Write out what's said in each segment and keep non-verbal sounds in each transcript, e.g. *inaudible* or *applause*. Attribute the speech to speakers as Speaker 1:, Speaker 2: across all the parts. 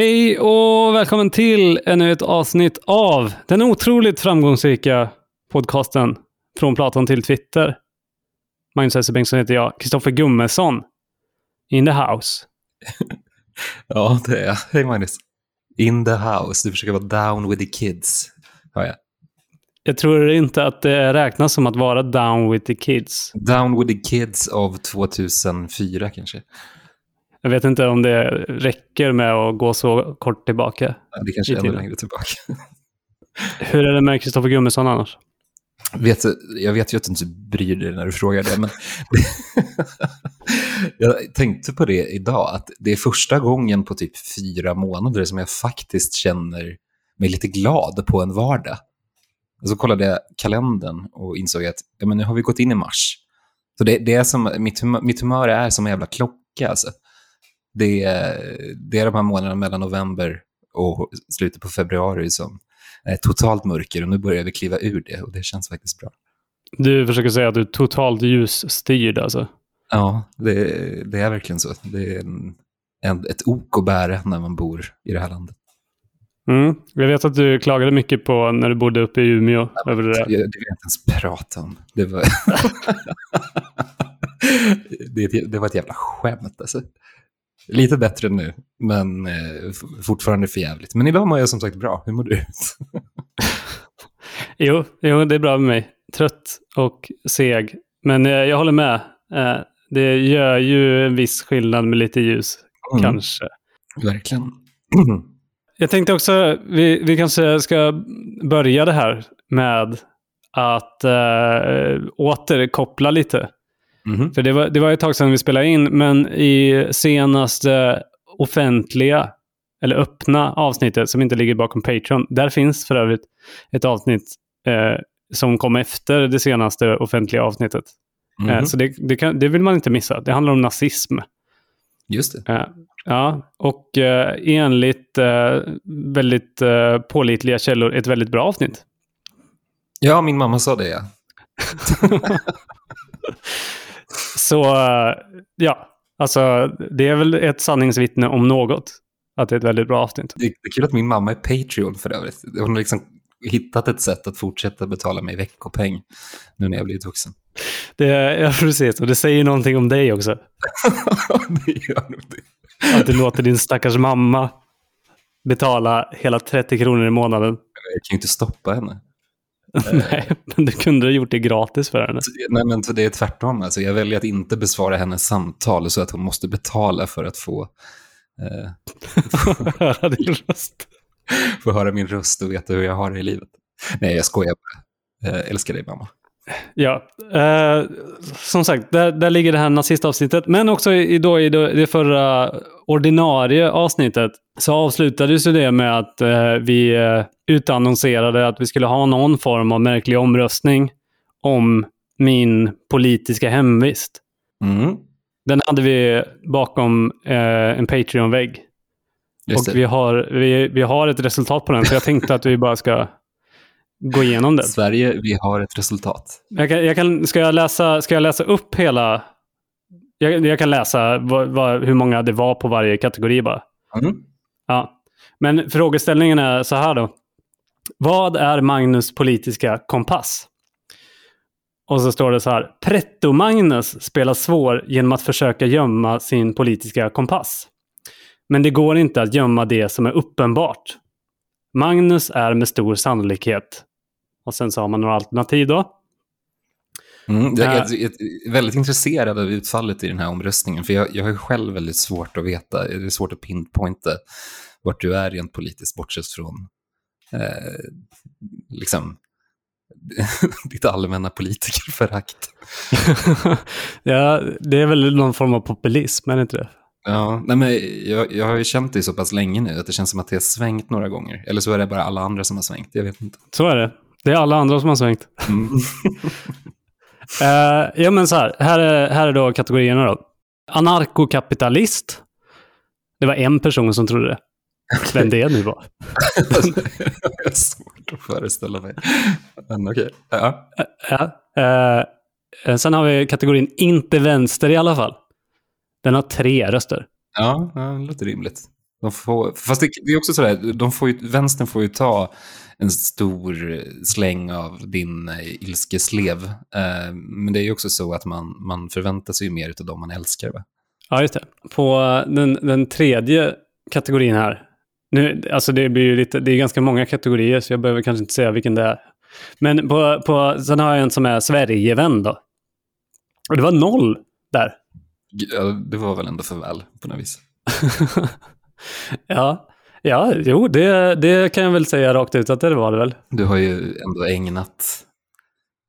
Speaker 1: Hej och välkommen till ännu ett avsnitt av den otroligt framgångsrika podcasten Från Platon till Twitter. Magnus Esse Bengtsson heter jag. Kristoffer Gummesson. In the house. *laughs*
Speaker 2: Ja, det är jag. Hej Magnus. In the house. Du försöker vara down with the kids. Hör jag.
Speaker 1: Jag tror inte att det räknas som att vara down with the kids.
Speaker 2: Down with the kids av 2004 kanske.
Speaker 1: Jag vet inte om det räcker med att gå så kort tillbaka.
Speaker 2: Det kanske är ännu längre tillbaka. *laughs*
Speaker 1: Hur är det med Kristoffer Gummesson annars?
Speaker 2: Vet, jag vet ju att du inte bryr dig när du frågar det, men *laughs* jag tänkte på det idag, att det är första gången på typ fyra månader som jag faktiskt känner mig lite glad på en vardag. Och så kollade jag kalendern och insåg att ja, men nu har vi gått in i mars. Så det, det är som, mitt, humör, mitt humör är som en jävla klocka. Alltså. Det, är, det är de här månaderna mellan november och slutet på februari som är totalt mörker och nu börjar vi kliva ur det och det känns faktiskt bra.
Speaker 1: Du försöker säga att du är totalt ljusstyrd alltså.
Speaker 2: Ja, det, det är verkligen så. Det är en, en, ett ok att bära när man bor i det här landet.
Speaker 1: Mm. Jag vet att du klagade mycket på när du bodde uppe i Umeå över det där.
Speaker 2: det vill jag inte ens prata om. Det var, *laughs* *laughs* det, det var ett jävla skämt alltså. Lite bättre nu, men eh, fortfarande för jävligt. Men idag mår jag som sagt bra. Hur mår du? *laughs*
Speaker 1: Jo, jo, det är bra med mig. Trött och seg. Men eh, jag håller med. Eh, det gör ju en viss skillnad med lite ljus,
Speaker 2: Mm,
Speaker 1: kanske.
Speaker 2: Verkligen. *clears throat*
Speaker 1: Jag tänkte också, vi, vi kanske ska börja det här med att eh, återkoppla lite.
Speaker 2: Mhm.
Speaker 1: För det var, det var ett tag sedan vi spelade in, men i senaste offentliga, eller öppna avsnittet som inte ligger bakom Patreon, där finns för övrigt ett avsnitt eh, som kom efter det senaste offentliga avsnittet. Eh,
Speaker 2: Mhm.
Speaker 1: så det, det, kan, det vill man inte missa. Det handlar om nazism.
Speaker 2: Just det.
Speaker 1: Eh, ja, och eh, enligt eh, väldigt eh, pålitliga källor ett väldigt bra avsnitt.
Speaker 2: Ja, min mamma sa det, ja. *laughs*
Speaker 1: Så eh, ja, alltså det är väl ett sanningsvittne om något. Att det är ett väldigt bra avsnitt.
Speaker 2: Det det är kul att min mamma är Patreon för övrigt. Hon har liksom hittat ett sätt att fortsätta betala mig veckopeng nu när jag blivit vuxen.
Speaker 1: Det, ja, precis. Och det säger någonting om dig också. *laughs*
Speaker 2: det gör nog det.
Speaker 1: Att du låter din stackars mamma betala hela 30 kronor i månaden.
Speaker 2: Jag kan ju inte stoppa henne. *laughs*
Speaker 1: Nej, men du kunde ha gjort det gratis för henne.
Speaker 2: Nej, men det är tvärtom. Alltså, jag väljer att inte besvara hennes samtal så att hon måste betala för att få, eh, *laughs*
Speaker 1: Höra din röst.
Speaker 2: få höra min röst och veta hur jag har det i livet. Nej, jag skojar bara. Jag älskar dig, mamma.
Speaker 1: Ja, eh, som sagt, där, där ligger det här nazistavsnittet. Men också i, då, i det förra ordinarie avsnittet så avslutades ju det med att eh, vi eh, utannonserade att vi skulle ha någon form av märklig omröstning om min politiska hemvist.
Speaker 2: Mm.
Speaker 1: Den hade vi bakom eh, en Patreon-vägg. Och vi har, vi, vi har ett resultat på den, så jag tänkte att vi bara ska gå igenom den.
Speaker 2: Sverige, vi har ett resultat.
Speaker 1: Jag kan, jag kan, ska, jag läsa, ska jag läsa upp hela... Jag, jag kan läsa vad, vad, hur många det var på varje kategori bara.
Speaker 2: Mm.
Speaker 1: Ja. Men frågeställningen är så här då. Vad är Magnus politiska kompass? Och så står det så här. Pretto-Magnus spelar svår genom att försöka gömma sin politiska kompass. Men det går inte att gömma det som är uppenbart. Magnus är med stor sannolikhet. Och sen så har man några alternativ då.
Speaker 2: Mm, jag,
Speaker 1: Äh.
Speaker 2: jag, jag är väldigt intresserad av utfallet i den här omröstningen, för jag, jag har själv väldigt svårt att veta, det är svårt att pinpointa vart du är rent politiskt, bortsett från eh, liksom, *laughs* ditt allmänna politikerförakt. *laughs*
Speaker 1: ja, det är väl någon form av populism, är det inte det?
Speaker 2: Ja, nej men jag, jag har ju känt dig så pass länge nu att det känns som att det har svängt några gånger. Eller så är det bara alla andra som har svängt, jag vet inte.
Speaker 1: Så är det. Det är alla andra som har svängt.
Speaker 2: Mm. *laughs*
Speaker 1: Eh, ja, men så här. Här är, här är då kategorierna då. Anarkokapitalist. Det var en person som trodde det. Vem det nu var. *laughs*
Speaker 2: jag har svårt att föreställa mig. Men okej. Ja.
Speaker 1: Ja. Eh, sen har vi kategorin inte vänster i alla fall. Den har tre röster.
Speaker 2: Ja, ja, det låter rimligt. De får, fast det, det är också sådär, de får ju, vänstern får ju ta en stor släng av din eh, ilskeslev. Eh, men det är ju också så att man, man förväntar sig mer av dem man älskar. Va?
Speaker 1: Ja, just det. På den, den tredje kategorin här. Nu, alltså det, blir ju lite, det är ganska många kategorier, så jag behöver kanske inte säga vilken det är. Men på, på, sen har jag en som är Sverigevän då. Och det var noll där.
Speaker 2: Ja, det var väl ändå för väl på något vis. *laughs*
Speaker 1: ja, ja, jo, det, det kan jag väl säga rakt ut att det var det väl.
Speaker 2: Du har ju ändå ägnat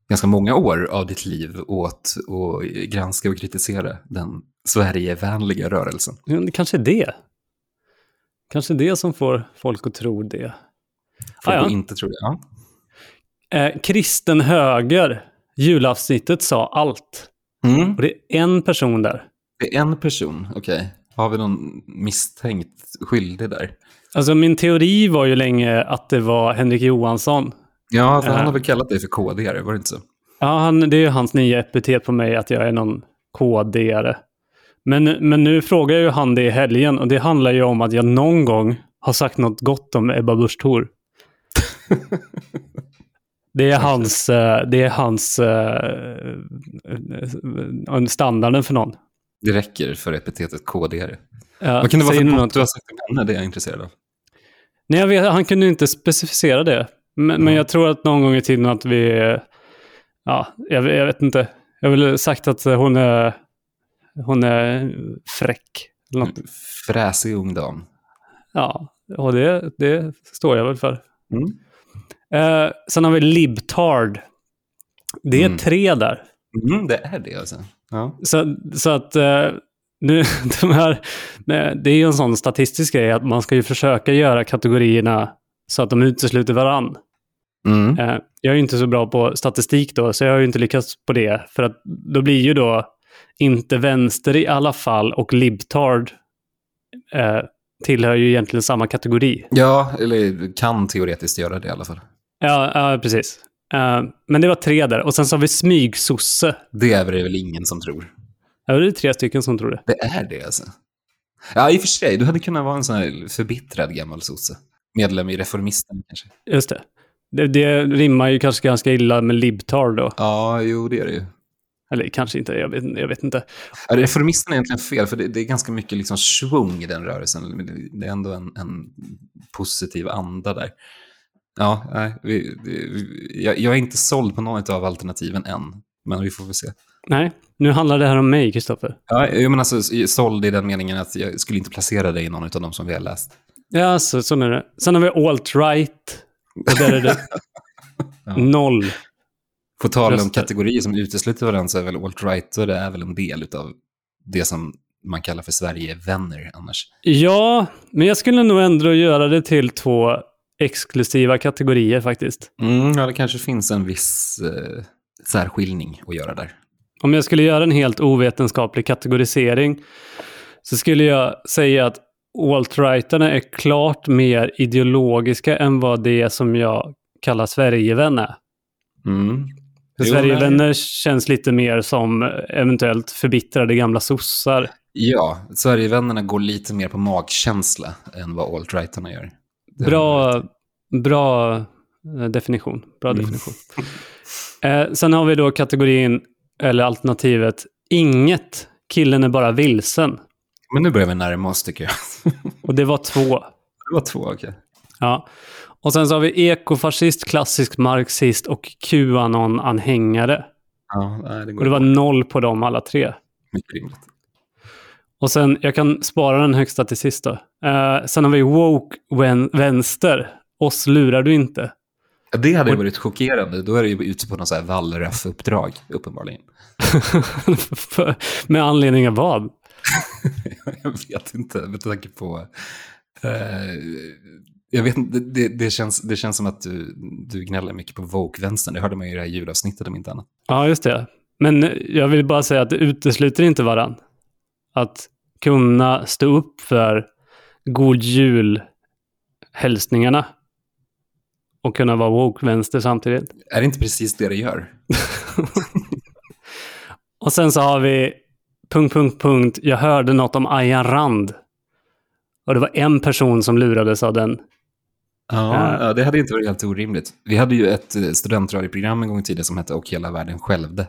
Speaker 2: ganska många år av ditt liv åt att granska och kritisera den Sverigevänliga rörelsen.
Speaker 1: Kanske det. Kanske det som får folk att tro det.
Speaker 2: Folk ah, ja. inte tror det, ja.
Speaker 1: Eh, kristen höger, julavsnittet sa allt. Mm. Och det är en person där.
Speaker 2: Det är en person, okej. Okay. Har vi någon misstänkt skyldig där?
Speaker 1: Alltså min teori var ju länge att det var Henrik Johansson.
Speaker 2: Ja, för han har eh. väl kallat dig för KD-are, var det inte så?
Speaker 1: Ja, han, det är ju hans nya epitet på mig, att jag är någon KD-are. Men, men nu frågar ju han det i helgen och det handlar ju om att jag någon gång har sagt något gott om Ebba Busch Thor. *laughs* Det är hans, eh, det är hans uh, standarden för någon.
Speaker 2: Det räcker för epitetet KD. Ja, Vad kan det vara för brott du har sagt om henne? Det är jag intresserad av.
Speaker 1: Nej, jag vet, han kunde inte specificera det. Men, mm. men jag tror att någon gång i tiden att vi... Ja, jag, jag vet inte. Jag har väl sagt att hon är, hon är fräck. Eller något.
Speaker 2: Fräsig ung dam.
Speaker 1: Ja, och det, det står jag väl för. Mm. Eh, sen har vi libtard. Det är mm. tre där.
Speaker 2: Mm, det är det alltså. Ja.
Speaker 1: Så, så att eh, nu, *laughs* de här, det är ju en sån statistisk grej att man ska ju försöka göra kategorierna så att de utesluter varann. Mm. Eh, jag är ju inte så bra på statistik då, så jag har ju inte lyckats på det. För att då blir ju då inte vänster i alla fall och libtard eh, tillhör ju egentligen samma kategori.
Speaker 2: Ja, eller kan teoretiskt göra det i alla fall.
Speaker 1: Ja, ja precis. Uh, men det var tre där. Och sen så har vi smygsosse.
Speaker 2: Det är väl ingen som tror.
Speaker 1: Ja, det är tre stycken som tror det.
Speaker 2: Det är det alltså. Ja, i och för sig. Du hade kunnat vara en sån här förbittrad gammal sosse. Medlem i Reformisten kanske.
Speaker 1: Just det. det. Det rimmar ju kanske ganska illa med libtard då.
Speaker 2: Ja, jo, det är det ju.
Speaker 1: Eller kanske inte, jag vet, jag vet inte.
Speaker 2: Ja, reformisten är egentligen fel, för det, det, är ganska mycket liksom svung i den rörelsen. Det är ändå en, en positiv anda där. Ja, nej, vi, vi, jag, jag, är inte såld på något av alternativen än, men vi får väl se.
Speaker 1: Nej, nu handlar det här om mig, Kristoffer.
Speaker 2: Ja, menar alltså såld i den meningen att jag skulle inte placera dig i någon av dem som vi har läst.
Speaker 1: Ja, så, så är det. Sen har vi alt-right. Och där är det *laughs* ja. noll.
Speaker 2: På tal om kategorier som utesluter varandra så är väl alt-right det är väl en del av det som man kallar för Sverigevänner annars.
Speaker 1: Ja, men jag skulle nog ändå göra det till två exklusiva kategorier faktiskt.
Speaker 2: Mm, ja, det kanske finns en viss eh, särskiljning att göra där.
Speaker 1: Om jag skulle göra en helt ovetenskaplig kategorisering så skulle jag säga att alt-righterna är klart mer ideologiska än vad det som jag kallar Sverigevän är. Mm. Sverigevänner känns lite mer som eventuellt förbittrade gamla sossar.
Speaker 2: Ja, Sverigevännerna går lite mer på magkänsla än vad alt-righterna gör.
Speaker 1: Bra, bra eh, definition. Bra mm. definition. Eh, sen har vi då kategorin, eller alternativet, inget. Killen är bara vilsen.
Speaker 2: Men nu börjar vi närma oss tycker jag. *laughs*
Speaker 1: Och det var två.
Speaker 2: Det var två, okej. Okay.
Speaker 1: Ja. Och sen så har vi ekofascist, klassisk marxist och Qanon-anhängare.
Speaker 2: Ja, nej, det
Speaker 1: och det var noll på dem alla tre.
Speaker 2: Mycket rimligt.
Speaker 1: Och sen, jag kan spara den högsta till sist då. Uh, sen har vi woke vänster. Oss lurar du inte.
Speaker 2: Det hade varit chockerande. Då är det ju ute på någon sån här Wallraff-uppdrag, uppenbarligen.
Speaker 1: Med anledning av vad? *laughs*
Speaker 2: jag vet inte, med tanke på... Uh, jag vet inte, det, det, känns, det känns som att du, du gnäller mycket på woke-vänstern. Det hörde man ju i det här julavsnittet om inte annat.
Speaker 1: Ja, just det. Men jag vill bara säga att det utesluter inte varann. Att kunna stå upp för god jul hälsningarna och kunna vara woke-vänster samtidigt.
Speaker 2: Är det inte precis det det gör? *laughs*
Speaker 1: och sen så har vi punkt, punkt, punkt. Jag hörde något om Ayan Rand. Och det var en person som lurades av den.
Speaker 2: Ja, ja, det hade inte varit helt orimligt. Vi hade ju ett eh, studentradioprogram en gång i tiden som hette Och hela världen skälvde.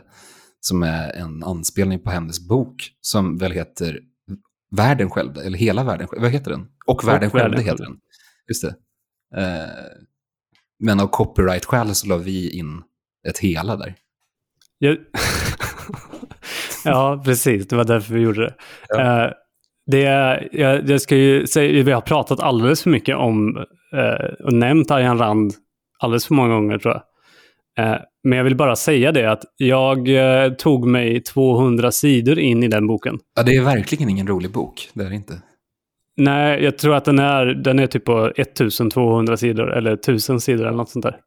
Speaker 2: Som är en anspelning på hennes bok som väl heter Världen skälvde, eller Hela världen skälvde. Vad heter den? Och världen skälvde heter den. Just det. Eh, men av copyright-skäl så la vi in ett hela där.
Speaker 1: Jag... *laughs* *laughs* ja, precis. Det var därför vi gjorde det.
Speaker 2: Ja.
Speaker 1: Eh, det jag, jag ska ju säga, vi har pratat alldeles för mycket om eh, och nämnt Ayan Rand alldeles för många gånger tror jag. Eh, men jag vill bara säga det att jag eh, tog mig 200 sidor in i den boken.
Speaker 2: Ja, det är verkligen ingen rolig bok. Det är det inte.
Speaker 1: Nej, jag tror att den är, den är typ på 1200 sidor eller 1000 sidor eller något sånt där.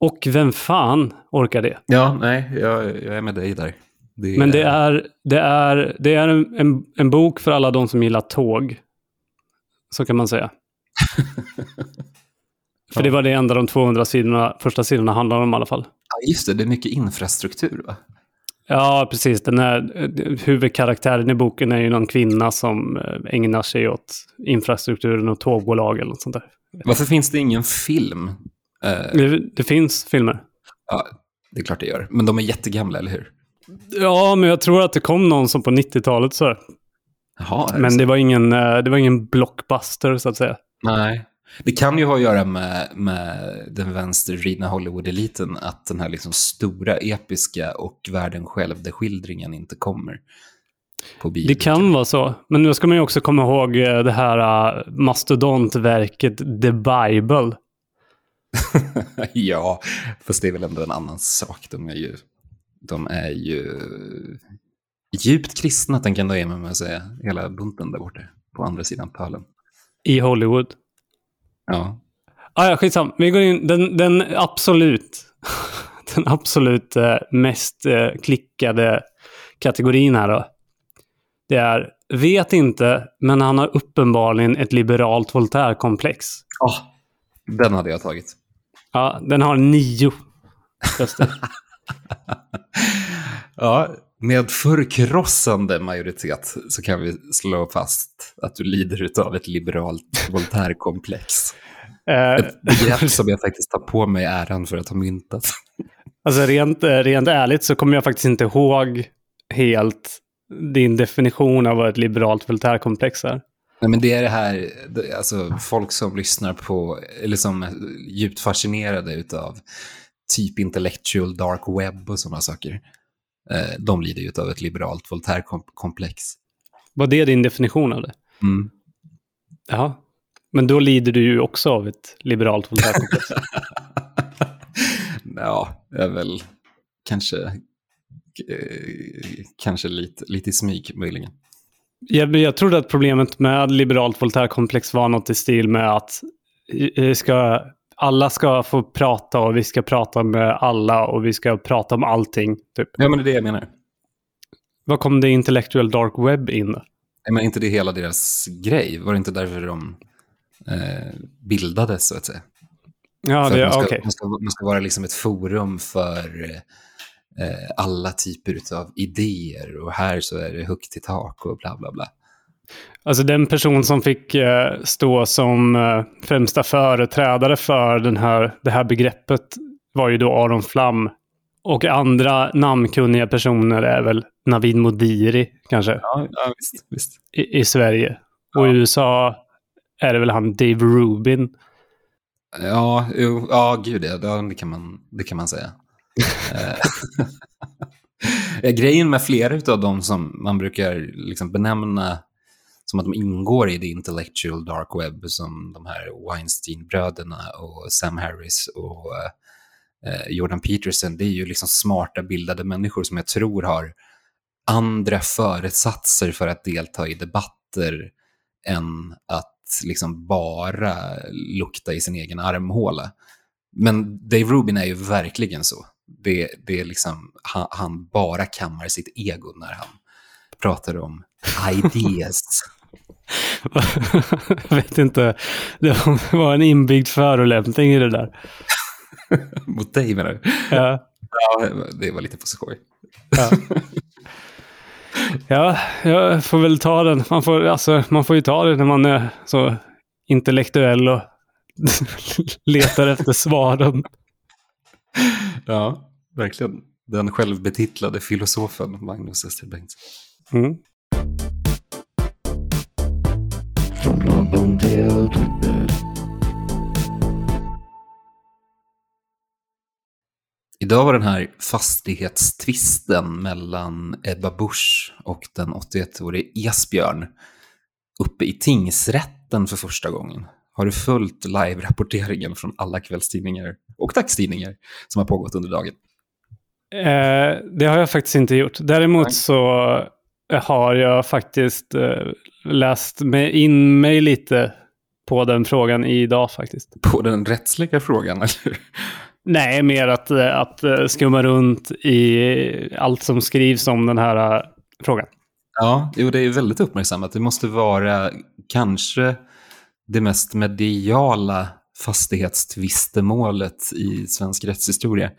Speaker 1: Och vem fan orkar det?
Speaker 2: Ja, nej, jag, jag är med dig där. Det
Speaker 1: Men det är, det är, det är en, en, en bok för alla de som gillar tåg. Så kan man säga. *laughs* För det var det enda de 200 sidorna, första sidorna handlade om i alla fall.
Speaker 2: Ja, just det, det är mycket infrastruktur va?
Speaker 1: Ja, precis. Den här, eh, huvudkaraktären i boken är ju någon kvinna som eh, ägnar sig åt infrastrukturen och tågbolag eller något sånt där.
Speaker 2: Varför finns det ingen film? Eh,
Speaker 1: Det, det finns filmer.
Speaker 2: ja, det är klart det gör. Men de är jättegamla, eller hur?
Speaker 1: Ja, men jag tror att det kom någon som på 90-talet så.
Speaker 2: Jaha,
Speaker 1: Men det var ingen, eh, det var ingen blockbuster så att säga.
Speaker 2: Nej. Det kan ju ha att göra med, med den vänstervridna Hollywood-eliten att den här liksom stora, episka och världen själv skildringen inte kommer.
Speaker 1: Det kan vara så. Men nu ska man ju också komma ihåg eh, det här uh, mastodontverket The Bible. *laughs*
Speaker 2: ja, fast det är väl ändå en annan sak. De är ju, de är ju djupt kristna, tänker jag ge mig med att säga. Hela bunten där borta, på andra sidan pölen.
Speaker 1: I Hollywood.
Speaker 2: Ja.
Speaker 1: Ah, ja, skitsam. Vi går in. Den, den absolut, *laughs* den absolut eh, mest eh, klickade kategorin här då. Det är vet inte, men han har uppenbarligen ett liberalt Voltaire-komplex.
Speaker 2: Ah, den hade jag tagit.
Speaker 1: Ja, den har nio röster. *laughs* *laughs*
Speaker 2: Ja, med förkrossande majoritet så kan vi slå fast att du lider av ett liberalt Voltaire-komplex. *laughs*
Speaker 1: Eh,
Speaker 2: Ett begrepp som jag faktiskt tar på mig äran för att ha myntat. *laughs*
Speaker 1: Alltså rent, eh, rent ärligt så kommer jag faktiskt inte ihåg helt din definition av vad ett liberalt Voltaire-komplex är.
Speaker 2: Nej, men det är det här, alltså folk som lyssnar på, eller som är djupt fascinerade av typ intellectual dark web och sådana saker. Eh, de lider ju av ett liberalt Voltaire-komplex.
Speaker 1: Var det din definition av det?
Speaker 2: Mm.
Speaker 1: Ja. Men då lider du ju också av ett liberalt Voltaire-komplex. *laughs*
Speaker 2: ja, jag är väl kanske, eh, kanske lite, lite i smyg möjligen.
Speaker 1: jag, jag trodde att problemet med liberalt Voltaire-komplex var något i stil med att eh, ska, alla ska få prata och vi ska prata med alla och vi ska prata om allting. Typ.
Speaker 2: Ja, men det är det jag menar.
Speaker 1: Vad kom det intellectual dark web in?
Speaker 2: Nej, Men inte det hela deras grej? Var det inte därför de eh, bildades, så att säga?
Speaker 1: Ja,
Speaker 2: För
Speaker 1: det,
Speaker 2: man, ska,
Speaker 1: okej.
Speaker 2: man, ska, man ska vara liksom ett forum för eh, alla typer av idéer och här så är det högt i tak och bla bla bla.
Speaker 1: Alltså den person som fick eh, stå som eh, främsta företrädare för den här, det här begreppet var ju då Aron Flam. Och andra namnkunniga personer är väl Navid Modiri kanske
Speaker 2: Ja, ja visst. visst.
Speaker 1: i, i Sverige. Och i USA är det väl han Dave Rubin.
Speaker 2: Ja, jo, ja gud ja, det kan man, det kan man säga. *laughs* Eh, *laughs* grejen med flera av dem som man brukar liksom benämna som att de ingår i the intellectual dark web, som de här Weinstein-bröderna och Sam Harris och eh, Jordan Peterson, det är ju liksom smarta, bildade människor som jag tror har andra föresatser för att delta i debatter än att liksom bara lukta i sin egen armhåla. Men Dave Rubin är ju verkligen så. Det, det är liksom, han, han bara kammar sitt ego när han pratar om *laughs* ideas.
Speaker 1: Jag *laughs* vet inte. Det var en inbyggd förolämpning i det där. *laughs*
Speaker 2: Mot dig menar du?
Speaker 1: Ja.
Speaker 2: Ja, det var lite på skoj.
Speaker 1: Ja. Ja, jag får väl ta den. Man får, alltså, man får ju ta det när man är så intellektuell och *laughs* letar efter svaren.
Speaker 2: Ja, verkligen. Den självbetitlade filosofen Magnus Ester Bengtsson.
Speaker 1: Mm.
Speaker 2: Idag var den här fastighetstvisten mellan Ebba Busch och den 81-årige Esbjörn uppe i tingsrätten för första gången. Har du följt live-rapporteringen från alla kvällstidningar och dagstidningar som har pågått under dagen?
Speaker 1: Eh, det har jag faktiskt inte gjort. Däremot
Speaker 2: Nej.
Speaker 1: så har jag faktiskt eh, läst mig in mig lite på den frågan idag faktiskt.
Speaker 2: På den rättsliga frågan, *laughs* eller?
Speaker 1: Nej, mer att, eh, att eh, skumma runt i allt som skrivs om den här eh, frågan.
Speaker 2: Ja, jo, det är väldigt uppmärksammat. Det måste vara kanske det mest mediala fastighetstvistemålet i svensk rättshistoria.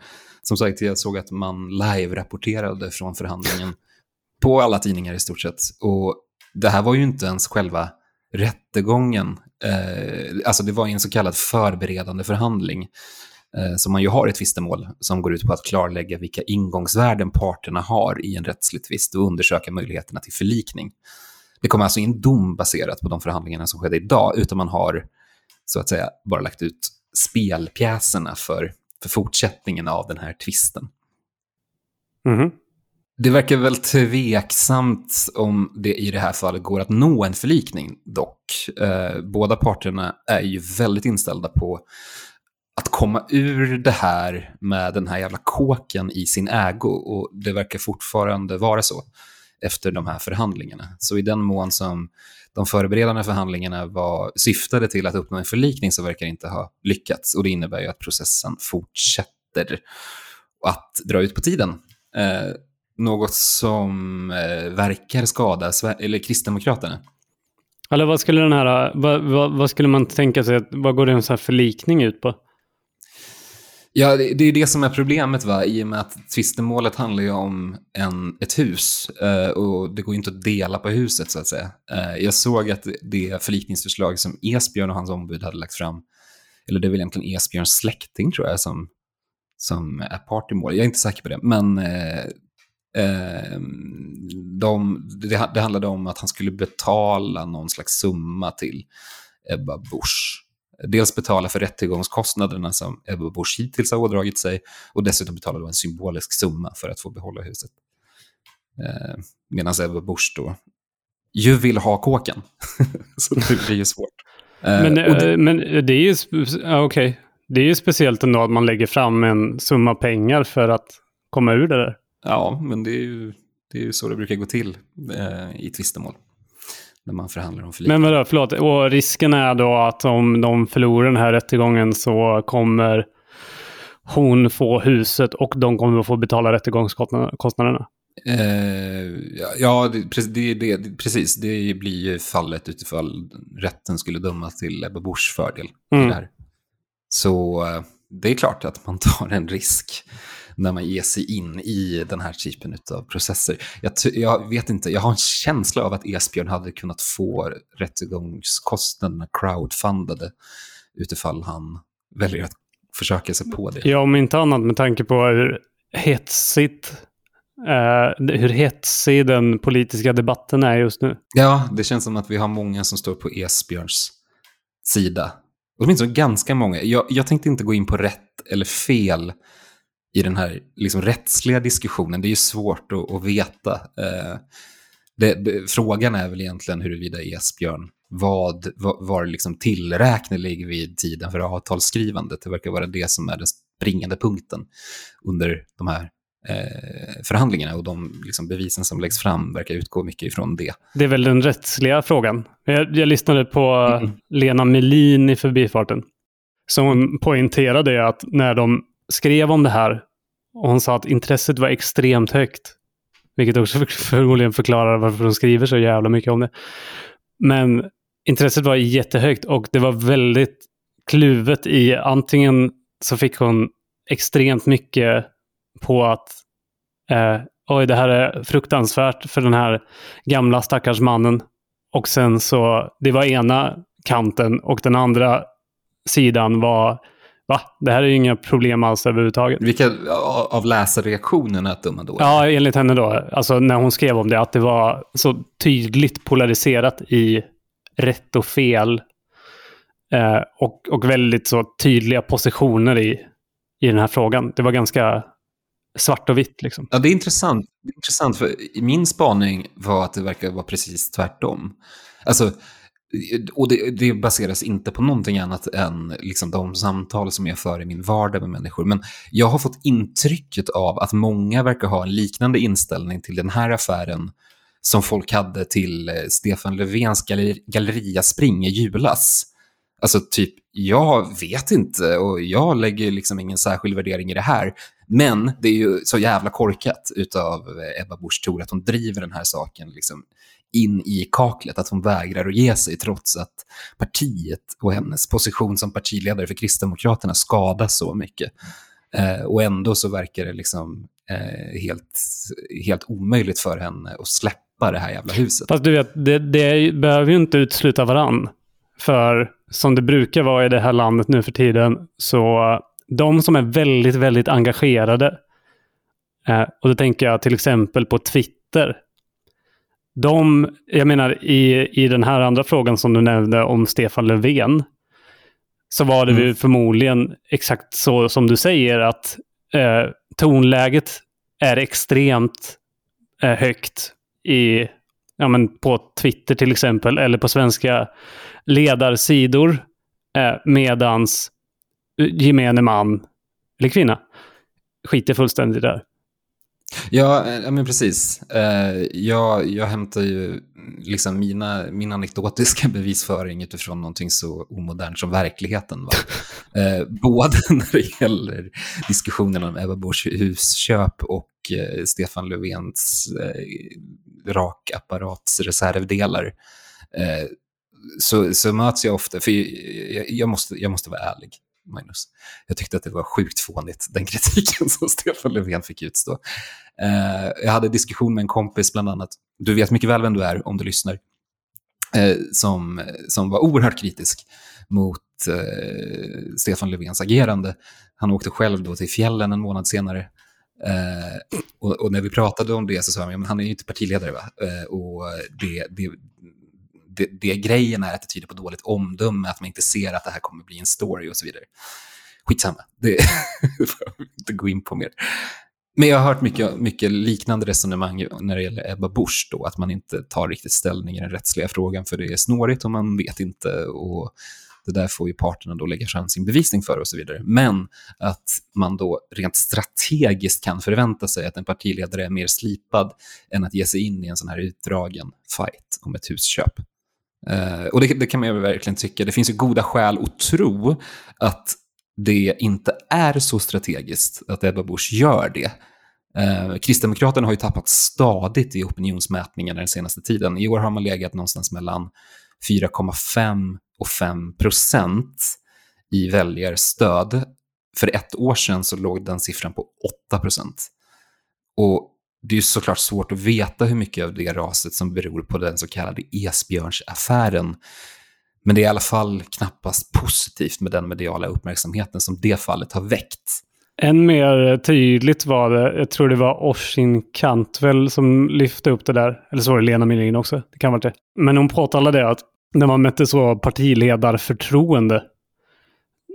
Speaker 2: Som sagt, jag såg att man live-rapporterade från förhandlingen på alla tidningar i stort sett. Och det här var ju inte ens själva rättegången. Eh, alltså det var en så kallad förberedande förhandling eh, som man ju har i tvistemål som går ut på att klarlägga vilka ingångsvärden parterna har i en rättslig tvist och undersöka möjligheterna till förlikning. Det kommer alltså in dom baserat på de förhandlingarna som skedde idag, utan man har så att säga bara lagt ut spelpjäserna för, för fortsättningen av den här tvisten.
Speaker 1: Mhm.
Speaker 2: Det verkar väl tveksamt om det i det här fallet går att nå en förlikning dock. Eh, båda parterna är ju väldigt inställda på att komma ur det här med den här jävla kåken i sin ägo och det verkar fortfarande vara så efter de här förhandlingarna. Så i den mån som de förberedande förhandlingarna var, syftade till att uppnå en förlikning så verkar det inte ha lyckats och det innebär ju att processen fortsätter att dra ut på tiden. Eh, något som eh, verkar skada eller Kristdemokraterna.
Speaker 1: Eller vad skulle den här, vad, vad, vad skulle man tänka sig, vad går en sån här förlikning ut på?
Speaker 2: Ja, det, det är det som är problemet, va? i och med att tvistemålet handlar ju om en, ett hus eh, och det går ju inte att dela på huset, så att säga. Eh, jag såg att det förlikningsförslag som Esbjörn och hans ombud hade lagt fram, eller det är väl egentligen Esbjörns släkting, tror jag, som, som är part i målet. Jag är inte säker på det, men eh, eh, de, det, det handlade om att han skulle betala någon slags summa till Ebba Busch. Dels betala för rättegångskostnaderna som Ebba Busch hittills har ådragit sig och dessutom betala då en symbolisk summa för att få behålla huset. Eh, Medan Ebba Busch då ju vill ha kåken. *laughs* Så det blir ju svårt. Eh,
Speaker 1: Men,
Speaker 2: det-
Speaker 1: eh, men det är ju, ja, okej. Det är ju speciellt ändå att man lägger fram en summa pengar för att komma ur det där.
Speaker 2: Ja, men det är ju, det är ju så det brukar gå till eh, i tvistemål. När man förhandlar om förlikning.
Speaker 1: Men vadå, förlåt. Och risken är då att om de förlorar den här rättegången så kommer hon få huset och de kommer att få betala rättegångskostnaderna.
Speaker 2: Eh, ja, det, det, det, precis. Det blir ju fallet utifall rätten skulle döma till Ebba Buschs fördel.
Speaker 1: Mm.
Speaker 2: Så eh, det är klart att man tar en risk när man ger sig in i den här typen av processer. Jag, jag vet inte, jag har en känsla av att Esbjörn hade kunnat få rättegångskostnaderna crowdfundade utifall han väljer att försöka sig på det.
Speaker 1: Ja, om inte annat med tanke på hur hetsigt, eh, hur hetsig den politiska debatten är just nu.
Speaker 2: Ja, det känns som att vi har många som står på Esbjörns sida. Åtminstone ganska många. Jag, jag tänkte inte gå in på rätt eller fel i den här liksom, rättsliga diskussionen. Det är ju svårt att, att veta. Eh, det, det, frågan är väl egentligen huruvida Esbjörn vad, var, var liksom tillräknelig vid tiden för avtalsskrivandet. Det verkar vara det som är den springande punkten under de här eh, förhandlingarna och de liksom, bevisen som läggs fram verkar utgå mycket ifrån det.
Speaker 1: Det är väl den rättsliga frågan. Jag, jag lyssnade på
Speaker 2: Mm.
Speaker 1: Lena Melin i förbifarten. Som poängterade att när de skrev om det här, och hon sa att intresset var extremt högt. Vilket också förmodligen förklarar varför de skriver så jävla mycket om det. Men intresset var jättehögt och det var väldigt kluvet i antingen så fick hon extremt mycket på att eh, oj, det här är fruktansvärt för den här gamla stackars mannen. Och sen så, det var ena kanten och den andra sidan var, va? Det här är ju inga problem alls överhuvudtaget.
Speaker 2: Vilka av läsarreaktionerna att döma då?
Speaker 1: Ja, enligt henne då. Alltså när hon skrev om det, att det var så tydligt polariserat i rätt och fel. Eh, och, och väldigt så tydliga positioner i, i den här frågan. Det var ganska svart och vitt. Liksom.
Speaker 2: Ja, det är intressant. Det är intressant, för min spaning var att det verkar vara precis tvärtom. Alltså, och det, det, baseras inte på någonting annat än liksom de samtal som jag för i min vardag med människor. Men jag har fått intrycket av att många verkar ha en liknande inställning till den här affären som folk hade till eh, Stefan Löfvens galler galleriaspring i julas. Alltså typ, jag vet inte och jag lägger liksom ingen särskild värdering i det här. Men det är ju så jävla korkat av eh, Ebba Busch Thor att hon driver den här saken liksom in i kaklet, att hon vägrar att ge sig trots att partiet och hennes position som partiledare för Kristdemokraterna skadas så mycket. Eh, och ändå så verkar det liksom eh, helt, helt omöjligt för henne att släppa det här jävla huset.
Speaker 1: Fast du vet, det, det behöver ju inte utesluta varann. För som det brukar vara i det här landet nu för tiden, så de som är väldigt, väldigt engagerade, eh, och då tänker jag till exempel på Twitter, de, jag menar i, i den här andra frågan som du nämnde om Stefan Löfven, så var det mm. förmodligen exakt så som du säger, att eh, tonläget är extremt eh, högt i, ja, men på Twitter till exempel, eller på svenska ledarsidor, eh, medans gemene man eller kvinna skiter fullständigt där.
Speaker 2: Ja, ja men precis. Uh, jag, jag hämtar ju liksom mina, min anekdotiska *laughs* bevisföring utifrån någonting så omodernt som verkligheten. Va? Uh, *laughs* både *laughs* när det gäller diskussionen om Ebba Busch husköp och Stefan Löfvens rakapparatsreservdelar så, så möts jag ofta, för jag, jag, måste, jag måste vara ärlig. Magnus. Jag tyckte att det var sjukt fånigt, den *laughs* kritiken som Stefan Löfven fick utstå. Eh, jag hade diskussion med en kompis bland annat, du vet mycket väl vem du är om du lyssnar, eh, som, som var oerhört kritisk mot eh, Stefan Löfvens agerande. Han åkte själv då till fjällen en månad senare. Eh, och, och, när vi pratade om det så sa han, men han är ju inte partiledare va? Eh, och det, det, det, det grejen är att det tyder på dåligt omdöme, att man inte ser att det här kommer bli en story och så vidare. Skitsamma, det *laughs* får jag inte gå in på mer. Men jag har hört mycket, mycket liknande resonemang när det gäller Ebba Busch, då, att man inte tar riktigt ställning i den rättsliga frågan för det är snårigt och man vet inte. och det där får ju parterna då lägga fram sin bevisning för och så vidare. Men att man då rent strategiskt kan förvänta sig att en partiledare är mer slipad än att ge sig in i en sån här utdragen fight om ett husköp. Eh, och det, det, kan man ju verkligen tycka. Det finns ju goda skäl att tro att det inte är så strategiskt att Ebba Busch gör det. Eh, Kristdemokraterna har ju tappat stadigt i opinionsmätningarna den senaste tiden. I år har man legat någonstans mellan 4,5 och 5 procent i väljarstöd. För ett år sedan så låg den siffran på 8 procent. Och det är ju såklart svårt att veta hur mycket av det raset som beror på den så kallade Esbjörnsaffären. Men det är i alla fall knappast positivt med den mediala uppmärksamheten som det fallet har väckt.
Speaker 1: Än mer tydligt var det, jag tror det var Oshin Kantvel som lyfte upp det där. Eller så var det Lena Millin också. Det kan vara det. Men hon påtalade det att när man mätte så partiledarförtroende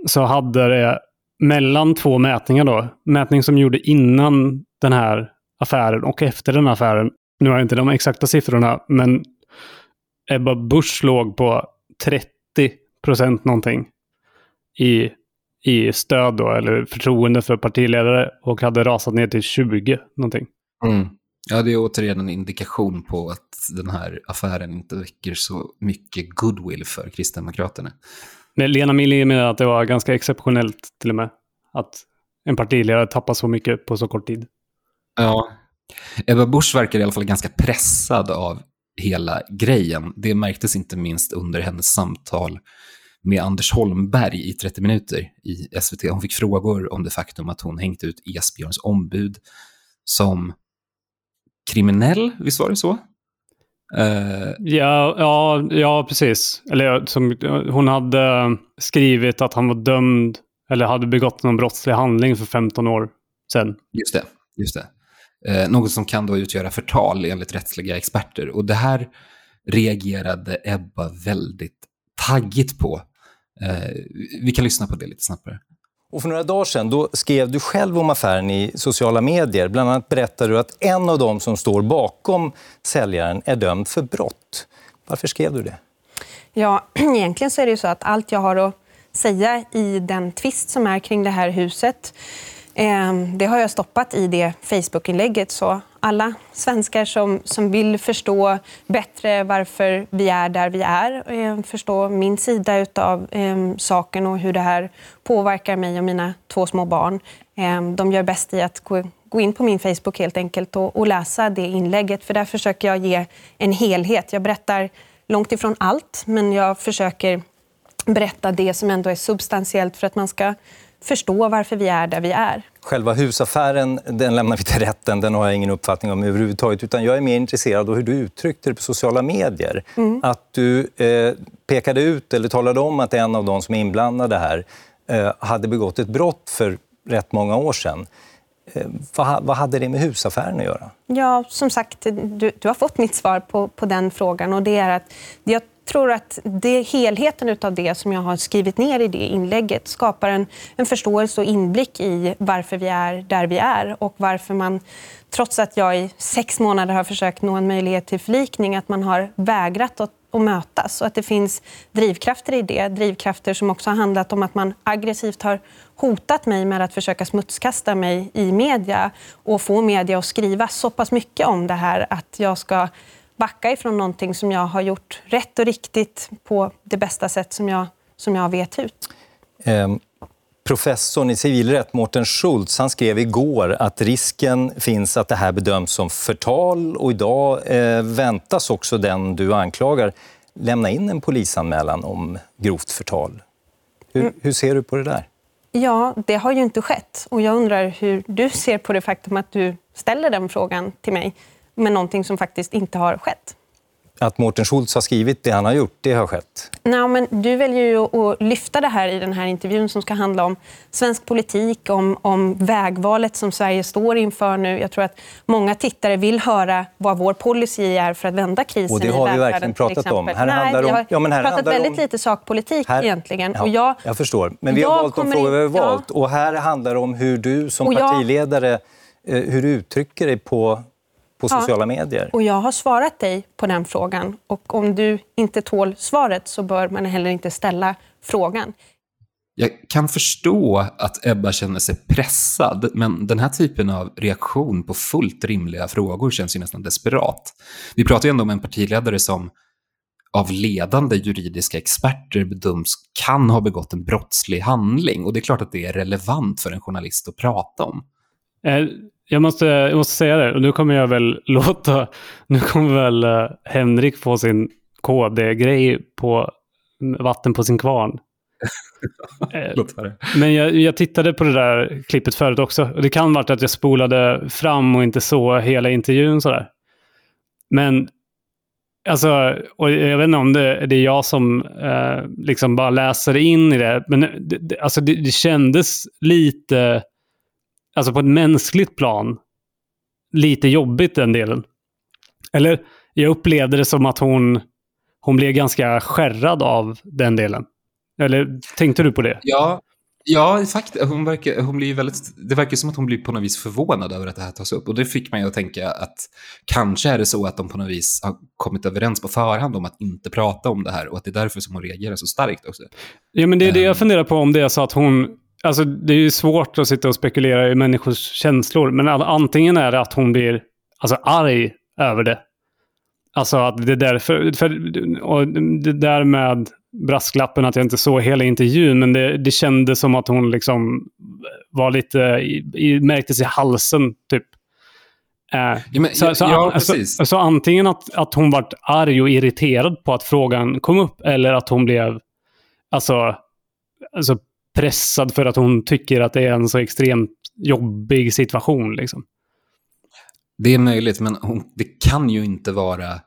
Speaker 1: så hade det mellan två mätningar då, mätning som gjorde innan den här affären och efter den affären. Nu har jag inte de exakta siffrorna, men Ebba Busch låg på 30 procent någonting i, i stöd då, eller förtroende för partiledare och hade rasat ner till 20 någonting.
Speaker 2: Mm. Ja, det är återigen en indikation på att den här affären inte väcker så mycket goodwill för Kristdemokraterna.
Speaker 1: Men Lena Millin menar att det var ganska exceptionellt till och med. Att en partiledare tappar så mycket på så kort tid.
Speaker 2: Ja. Ebba Busch verkar i alla fall ganska pressad av hela grejen. Det märktes inte minst under hennes samtal med Anders Holmberg i 30 minuter i SVT. Hon fick frågor om det faktum att hon hängt ut Esbjörns ombud som kriminell, visst var det så?
Speaker 1: Uh, ja, ja, ja, precis. Eller som, hon hade skrivit att han var dömd eller hade begått någon brottslig handling för 15 år sedan.
Speaker 2: Just det. Just det. Eh, något som kan då utgöra förtal enligt rättsliga experter. Och det här reagerade Ebba väldigt taggigt på. Eh, vi kan lyssna på det lite snabbare.
Speaker 3: Och för några dagar sedan då skrev du själv om affären i sociala medier. Bland annat berättade du att en av dem som står bakom säljaren är dömd för brott. Varför skrev du det?
Speaker 4: Ja, *clears throat* egentligen så är det ju så att allt jag har att säga i den tvist som är kring det här huset Ehm, det har jag stoppat i det Facebook-inlägget. Så alla svenskar som, som vill förstå bättre varför vi är där vi är, ehm, förstå min sida av eh, saken och hur det här påverkar mig och mina två små barn, eh, de gör bäst i att gå, gå in på min Facebook helt enkelt och, och, läsa det inlägget. För där försöker jag ge en helhet. Jag berättar långt ifrån allt, men jag försöker berätta det som ändå är substantiellt för att man ska förstå varför vi är där vi är.
Speaker 3: Själva husaffären den lämnar vi till rätten, den har jag ingen uppfattning om överhuvudtaget. Utan jag är mer intresserad av hur du uttryckte det på sociala medier. Mm. Att du eh, pekade ut eller talade om att en av de som är inblandade här eh, hade begått ett brott för rätt många år sedan. Eh, vad, vad, hade det med husaffären att göra?
Speaker 4: Ja, som sagt, du, du har fått mitt svar på, på den frågan. Och det är att jag tror att det, helheten av det som jag har skrivit ner i det inlägget skapar en, en förståelse och inblick i varför vi är där vi är och varför man, trots att jag i sex månader har försökt nå en möjlighet till förlikning, att man har vägrat att, att mötas och att det finns drivkrafter i det. Drivkrafter som också har handlat om att man aggressivt har hotat mig med att försöka smutskasta mig i media och få media att skriva så pass mycket om det här att jag ska backa ifrån någonting som jag har gjort rätt och riktigt på det bästa sätt som jag, som jag vet ut.
Speaker 3: Eh, professorn i civilrätt, Mårten Schultz, han skrev igår att risken finns att det här bedöms som förtal och idag eh, väntas också den du anklagar lämna in en polisanmälan om grovt förtal. Hur, mm. hur ser du på det där?
Speaker 4: Ja, det har ju inte skett. Och jag undrar hur du ser på det faktum att du ställer den frågan till mig med någonting som faktiskt inte har skett.
Speaker 3: Att Mårten Schultz har skrivit det han har gjort, det har skett?
Speaker 4: Nej, men du väljer ju att lyfta det här i den här intervjun som ska handla om svensk politik, om, om vägvalet som Sverige står inför nu. Jag tror att många tittare vill höra vad vår policy är för att vända krisen
Speaker 3: Och det har vi verkligen pratat om.
Speaker 4: Här Nej, har ja, men här pratat väldigt om... lite sakpolitik här... egentligen.
Speaker 3: Ja, och jag, jag förstår, men vi har valt de frågor vi har valt. Ja. Och här handlar det om hur du som partiledare, jag... Eh, hur du uttrycker dig på på sociala ja, medier?
Speaker 4: Och jag har svarat dig på den frågan. Och om du inte tål svaret så bör man heller inte ställa frågan.
Speaker 2: Jag kan förstå att Ebba känner sig pressad, men den här typen av reaktion på fullt rimliga frågor känns ju nästan desperat. Vi pratar ju ändå om en partiledare som av ledande juridiska experter bedöms kan ha begått en brottslig handling. Och det är klart att det är relevant för en journalist att prata om.
Speaker 1: Eh, jag måste, jag måste säga det, och nu kommer jag väl *laughs* låta... Nu kommer väl uh, Henrik få sin KD-grej på vatten på sin kvarn. *laughs*
Speaker 2: Eh,
Speaker 1: men jag, jag, tittade på det där klippet förut också. Och det kan vara att jag spolade fram och inte såg hela intervjun sådär. Men Alltså, och jag vet inte om det, det är jag som eh, liksom bara läser in i det, men det, det, alltså det, det kändes lite alltså på ett mänskligt plan, lite jobbigt den delen. Eller jag upplevde det som att hon, hon blev ganska skärrad av den delen. Eller tänkte du på det?
Speaker 2: Ja, ja faktiskt. Hon verkar, hon blir väldigt, det verkar som att hon blir på något vis förvånad över att det här tas upp. Och det fick mig att tänka att kanske är det så att de på något vis har kommit överens på förhand om att inte prata om det här och att det är därför som hon reagerar så starkt också.
Speaker 1: Ja, men det är det jag ehm. funderar på om det är så att hon Alltså, det är ju svårt att sitta och spekulera i människors känslor, men antingen är det att hon blir alltså, arg över det. Alltså att det är därför, för, och det där med brasklappen att jag inte såg hela intervjun, men det, det kändes som att hon liksom var lite, i, i, märktes i halsen typ.
Speaker 2: Eh, ja, men, så, så, ja,
Speaker 1: så, så, antingen att, att hon vart arg och irriterad på att frågan kom upp, eller att hon blev alltså, alltså pressad för att hon tycker att det är en så extremt jobbig situation. Liksom.
Speaker 2: Det är möjligt, men hon, det kan ju inte vara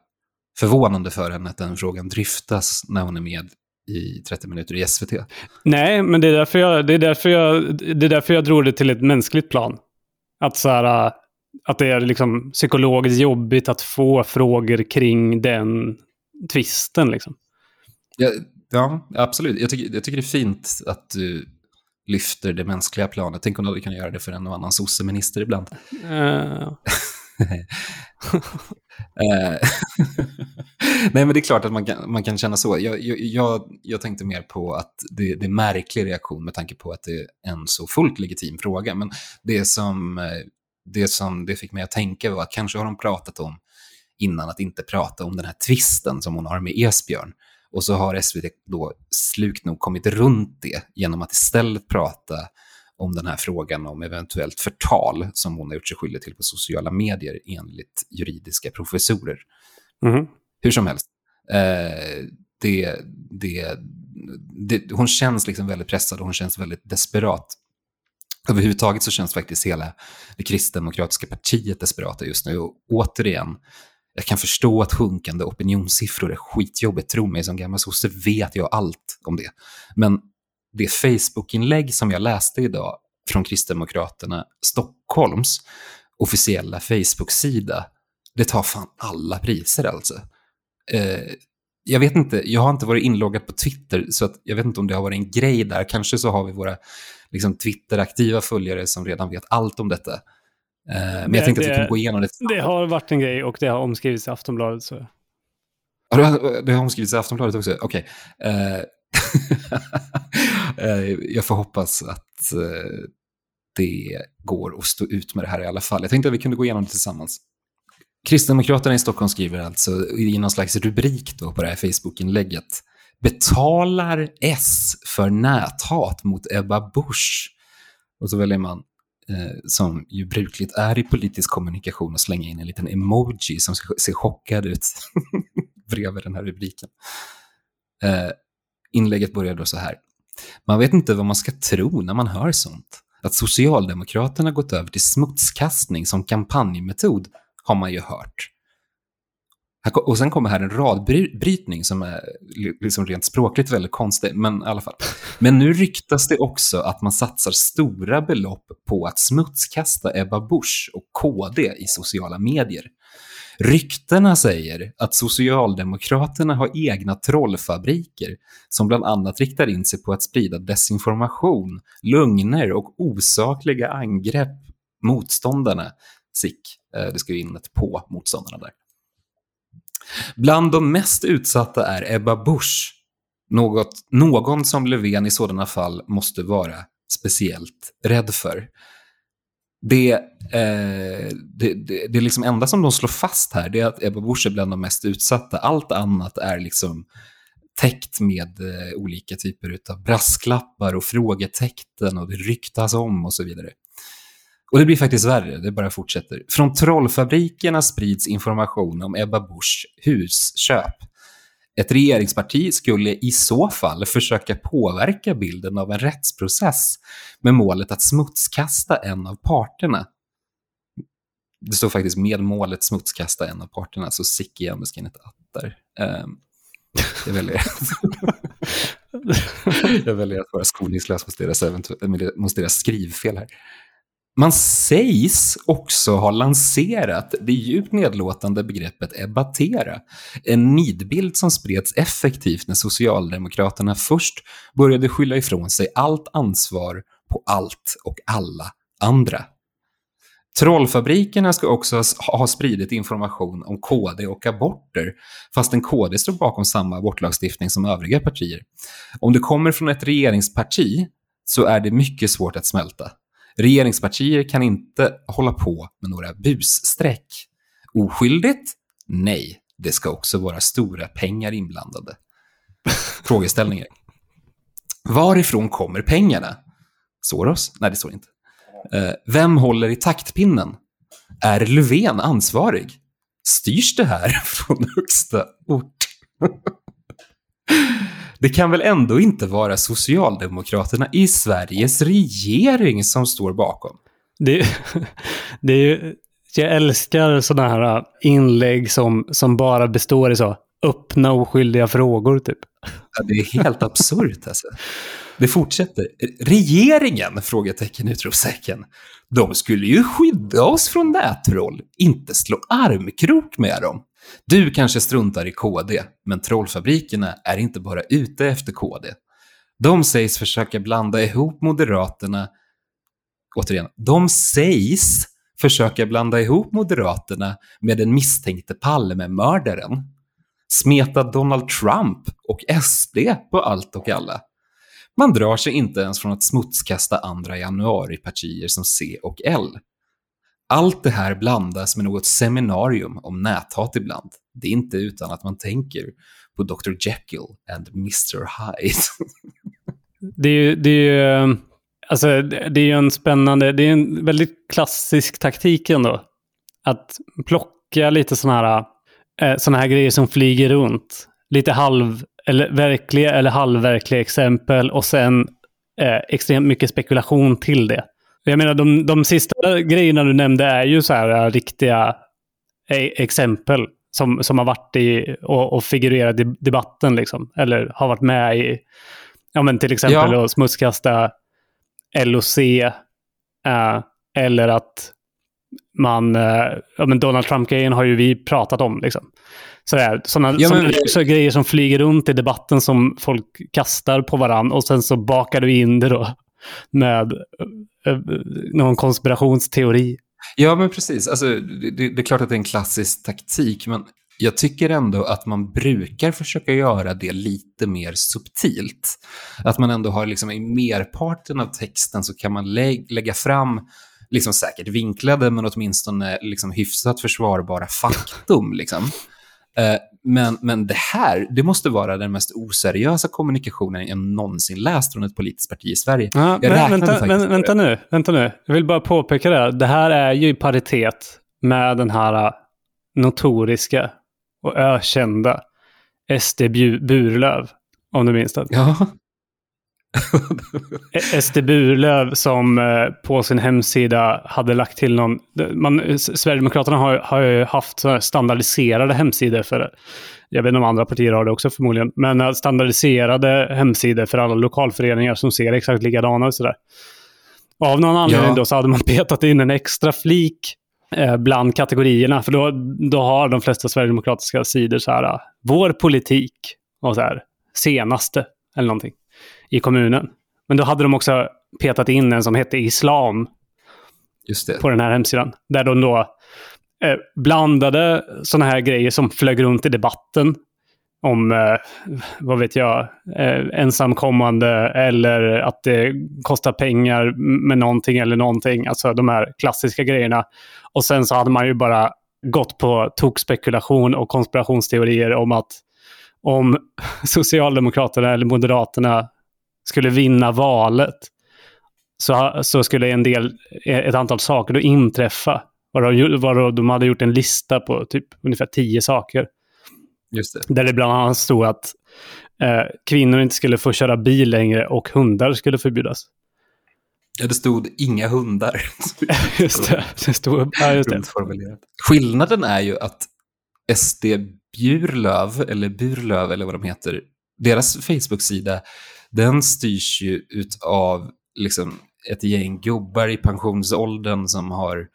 Speaker 2: förvånande för henne att den frågan dryftas när hon är med i 30 minuter i SVT.
Speaker 1: Nej, men det är därför jag, det är därför jag, det är därför jag drog det till ett mänskligt plan. Att, så här, att det är liksom psykologiskt jobbigt att få frågor kring den tvisten. Liksom.
Speaker 2: Ja, ja absolut. Jag tycker, jag tycker det är fint att du lyfter det mänskliga planet. Tänk om du kan göra det för en och annan sosseminister ibland.
Speaker 1: Uh. *laughs* *laughs*
Speaker 2: Nej, men det är klart att man kan, man kan känna så. Jag, jag, jag tänkte mer på att det, det är märklig reaktion med tanke på att det är en så fullt legitim fråga. Men det som, det som det fick mig att tänka var att kanske har de pratat om innan att inte prata om den här tvisten som hon har med Esbjörn. Och så har SVT då slukt nog kommit runt det genom att istället prata om den här frågan om eventuellt förtal som hon har gjort sig skyldig till på sociala medier enligt juridiska professorer.
Speaker 1: Mm.
Speaker 2: Hur som helst, eh, det, det, det, hon känns liksom väldigt pressad och hon känns väldigt desperat. Överhuvudtaget så känns faktiskt hela det kristdemokratiska partiet desperata just nu. Och återigen, jag kan förstå att sjunkande opinionssiffror är skitjobbigt. Tro mig, som gammal sosse vet jag allt om det. Men det Facebook-inlägg som jag läste idag från Kristdemokraterna Stockholms officiella Facebook-sida, det tar fan alla priser alltså. Eh, jag vet inte, jag har inte varit inloggad på Twitter, så att jag vet inte om det har varit en grej där. Kanske så har vi våra liksom, Twitter-aktiva följare som redan vet allt om detta. Eh, men det, jag tänkte att vi kunde gå igenom det.
Speaker 1: Det har varit en grej och det har omskrivits i Aftonbladet. Så.
Speaker 2: det har omskrivits i Aftonbladet också? Okej. Okay. Eh, *laughs* Eh, jag får hoppas att det går att stå ut med det här i alla fall. Jag tänkte att vi kunde gå igenom det tillsammans. Kristdemokraterna i Stockholm skriver alltså i någon slags rubrik då på det här Facebook-inlägget Betalar S för näthat mot Ebba Busch? Och så väljer man, eh, som ju brukligt är i politisk kommunikation, att slänga in en liten emoji som ser chockad ut *laughs* bredvid den här rubriken. Eh, Inlägget börjar då så här. Man vet inte vad man ska tro när man hör sånt. Att Socialdemokraterna gått över till smutskastning som kampanjmetod har man ju hört. Och sen kommer här en radbrytning som är liksom rent språkligt väldigt konstig, men i alla fall. Men nu ryktas det också att man satsar stora belopp på att smutskasta Ebba Busch och KD i sociala medier. Ryktena säger att Socialdemokraterna har egna trollfabriker som bland annat riktar in sig på att sprida desinformation, lögner och osakliga angrepp motståndarna. Sick, eh, det ska ju in ett på motståndarna där. Bland de mest utsatta är Ebba Busch, något, någon som Löfven i sådana fall måste vara speciellt rädd för det, eh, det, det, det liksom enda som de slår fast här det är att Ebba Busch är bland de mest utsatta. Allt annat är liksom täckt med eh, olika typer av brasklappar och frågetecken och det ryktas om och så vidare. Och det blir faktiskt värre, det bara fortsätter. Från trollfabrikerna sprids information om Ebba Buschs husköp. Ett regeringsparti skulle i så fall försöka påverka bilden av en rättsprocess med målet att smutskasta en av parterna. Det står faktiskt med målet smutskasta en av parterna, så sick igen, det ska inte attar. Um, ehm, jag väljer, *laughs* jag väljer att vara skoningslös mot deras, mot deras skrivfel här. Man sägs också ha lanserat det djupt nedlåtande begreppet ebatera, en nidbild som spreds effektivt när Socialdemokraterna först började skylla ifrån sig allt ansvar på allt och alla andra. Trollfabrikerna ska också ha spridit information om KD och aborter, fastän KD står bakom samma abortlagstiftning som övriga partier. Om det kommer från ett regeringsparti så är det mycket svårt att smälta. Regeringspartier kan inte hålla på med några busstreck. Oskyldigt? Nej, det ska också vara stora pengar inblandade. *laughs* Frågeställningar. Varifrån kommer pengarna? Soros? Nej, det står inte. Uh, vem håller i taktpinnen? Är Löfven ansvarig? Styrs det här *laughs* från högsta ort? Det kan väl ändå inte vara Socialdemokraterna i Sveriges regering som står bakom?
Speaker 1: Det, *laughs* det är ju jag älskar sådana här inlägg som, som bara består i så öppna oskyldiga frågor typ.
Speaker 2: Ja, det är helt absurt alltså. Det fortsätter. Regeringen? Frågetecken, utropstecken. De skulle ju skydda oss från nättroll, inte slå armkrok med dem. Du kanske struntar i KD, men trollfabrikerna är inte bara ute efter KD. De sägs försöka blanda ihop Moderaterna återigen, de sägs försöka blanda ihop Moderaterna med den misstänkte Palmemördaren. Smeta Donald Trump och SD på allt och alla. Man drar sig inte ens från att smutskasta andra januaripartier som C och L. Allt det här blandas med något seminarium om näthat ibland. Det är inte utan att man tänker på Dr. Jekyll and Mr. Hyde.
Speaker 1: det är ju, det är ju, alltså, det är ju en spännande, det är en väldigt klassisk taktik ändå. Att plocka lite sådana här, eh, såna här grejer som flyger runt. Lite halv, eller verkliga eller halvverkliga exempel och sen eh, extremt mycket spekulation till det. Jag menar, de, de sista grejerna du nämnde är ju så här uh, riktiga e exempel som, som har varit i och, och figurerat i debatten, liksom. Eller har varit med i, ja men till exempel ja. att smutskasta LOC, uh, eller att man, uh, ja men Donald Trump-grejen har ju vi pratat om. Liksom. Sådär, såna, ja, men... så grejer som flyger runt i debatten som folk kastar på varandra och sen så bakar du in det då med eh, eh, någon konspirationsteori.
Speaker 2: Ja, men precis. Alltså, det, det, är klart att det är en klassisk taktik, men jag tycker ändå att man brukar försöka göra det lite mer subtilt. Att man ändå har liksom i merparten av texten så kan man lä lägga fram liksom säkert vinklade men åtminstone liksom hyfsat försvarbara faktum. Liksom. Eh, men, men det här, det måste vara den mest oseriösa kommunikationen jag någonsin läst från ett politiskt parti i Sverige.
Speaker 1: Ja, jag men, vänta, men, vänta nu, vänta nu. Jag vill bara påpeka det. Det här är ju i paritet med den här äh, notoriska och ökända SD Burlöv, om du minns det.
Speaker 2: Ja. *laughs*
Speaker 1: SD Burlöv som eh, på sin hemsida hade lagt till någon... Man, Sverigedemokraterna har, har ju haft standardiserade hemsidor för... Jag vet inte om andra partier har det också förmodligen. Men eh, standardiserade hemsidor för alla lokalföreningar som ser exakt likadana ut. Sådär. Av någon anledning ja. då så hade man *laughs* petat in en extra flik eh, bland kategorierna. För då, då har de flesta sverigedemokratiska sidor så här, vår politik och så här, senaste eller någonting i kommunen. Men då hade de också petat in en som hette Islam på den här hemsidan. Där de då eh, blandade sådana här grejer som flög runt i debatten. Om, eh, vad vet jag, eh, ensamkommande eller att det kostar pengar med någonting eller någonting. Alltså de här klassiska grejerna. Och sen så hade man ju bara gått på tokspekulation och konspirationsteorier om att om *laughs* Socialdemokraterna eller Moderaterna skulle vinna valet så, så skulle en del, ett antal saker då inträffa. Var de hade gjort en lista på typ ungefär tio saker.
Speaker 2: Det.
Speaker 1: Där det bland annat stod att eh, kvinnor inte skulle få köra bil längre och hundar skulle förbjudas.
Speaker 2: Ja, det stod inga hundar. *laughs*
Speaker 1: just det. det, stod, ja, just det.
Speaker 2: Skillnaden är ju att SD Bjurlöv, eller Burlöv eller vad de heter, deras Facebook-sida den styrs ju av liksom ett gäng gubbar i pensionsåldern som har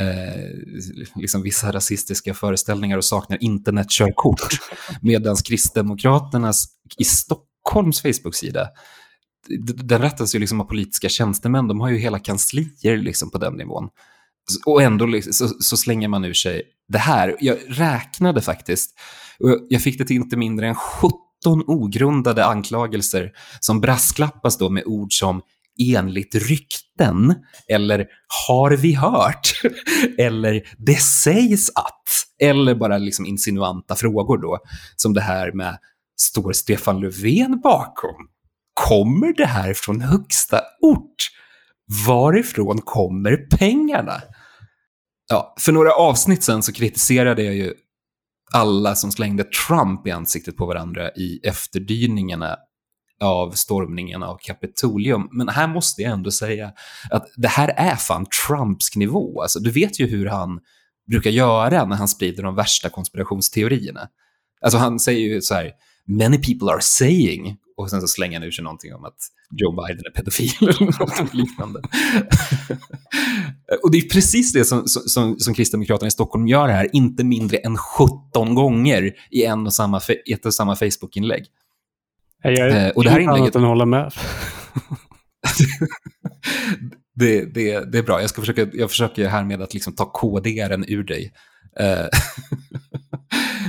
Speaker 2: eh, liksom vissa rasistiska föreställningar och saknar internetkörkort. *laughs* Medan Kristdemokraternas i Stockholms Facebook-sida, den rättas ju liksom av politiska tjänstemän, de har ju hela kanslier liksom på den nivån. Och ändå liksom, så, så, slänger man ur sig det här. Jag räknade faktiskt, och jag fick det till inte mindre än 17 13 ogrundade anklagelser som brasklappas då med ord som enligt rykten eller har vi hört *laughs* eller det sägs att eller bara liksom insinuanta frågor då som det här med står Stefan Löfven bakom? Kommer det här från högsta ort? Varifrån kommer pengarna? Ja, för några avsnitt sen så kritiserade jag ju alla som slängde Trump i ansiktet på varandra i efterdyningarna av stormningen av Kapitolium. Men här måste jag ändå säga att det här är fan Trumpsk nivå. Alltså, du vet ju hur han brukar göra när han sprider de värsta konspirationsteorierna. Alltså han säger ju så här, many people are saying, och sen så slänger han ur sig någonting om att Joe Biden är pedofil eller något *laughs* liknande. och det är precis det som, som, som Kristdemokraterna i Stockholm gör här, inte mindre än 17 gånger i en och samma, ett och samma Facebook-inlägg.
Speaker 1: Jag är eh, och det här inlägget... annat hålla med. *laughs*
Speaker 2: det, det, det är bra. Jag, ska försöka, jag försöker härmed att liksom ta KD-aren ur dig. *laughs*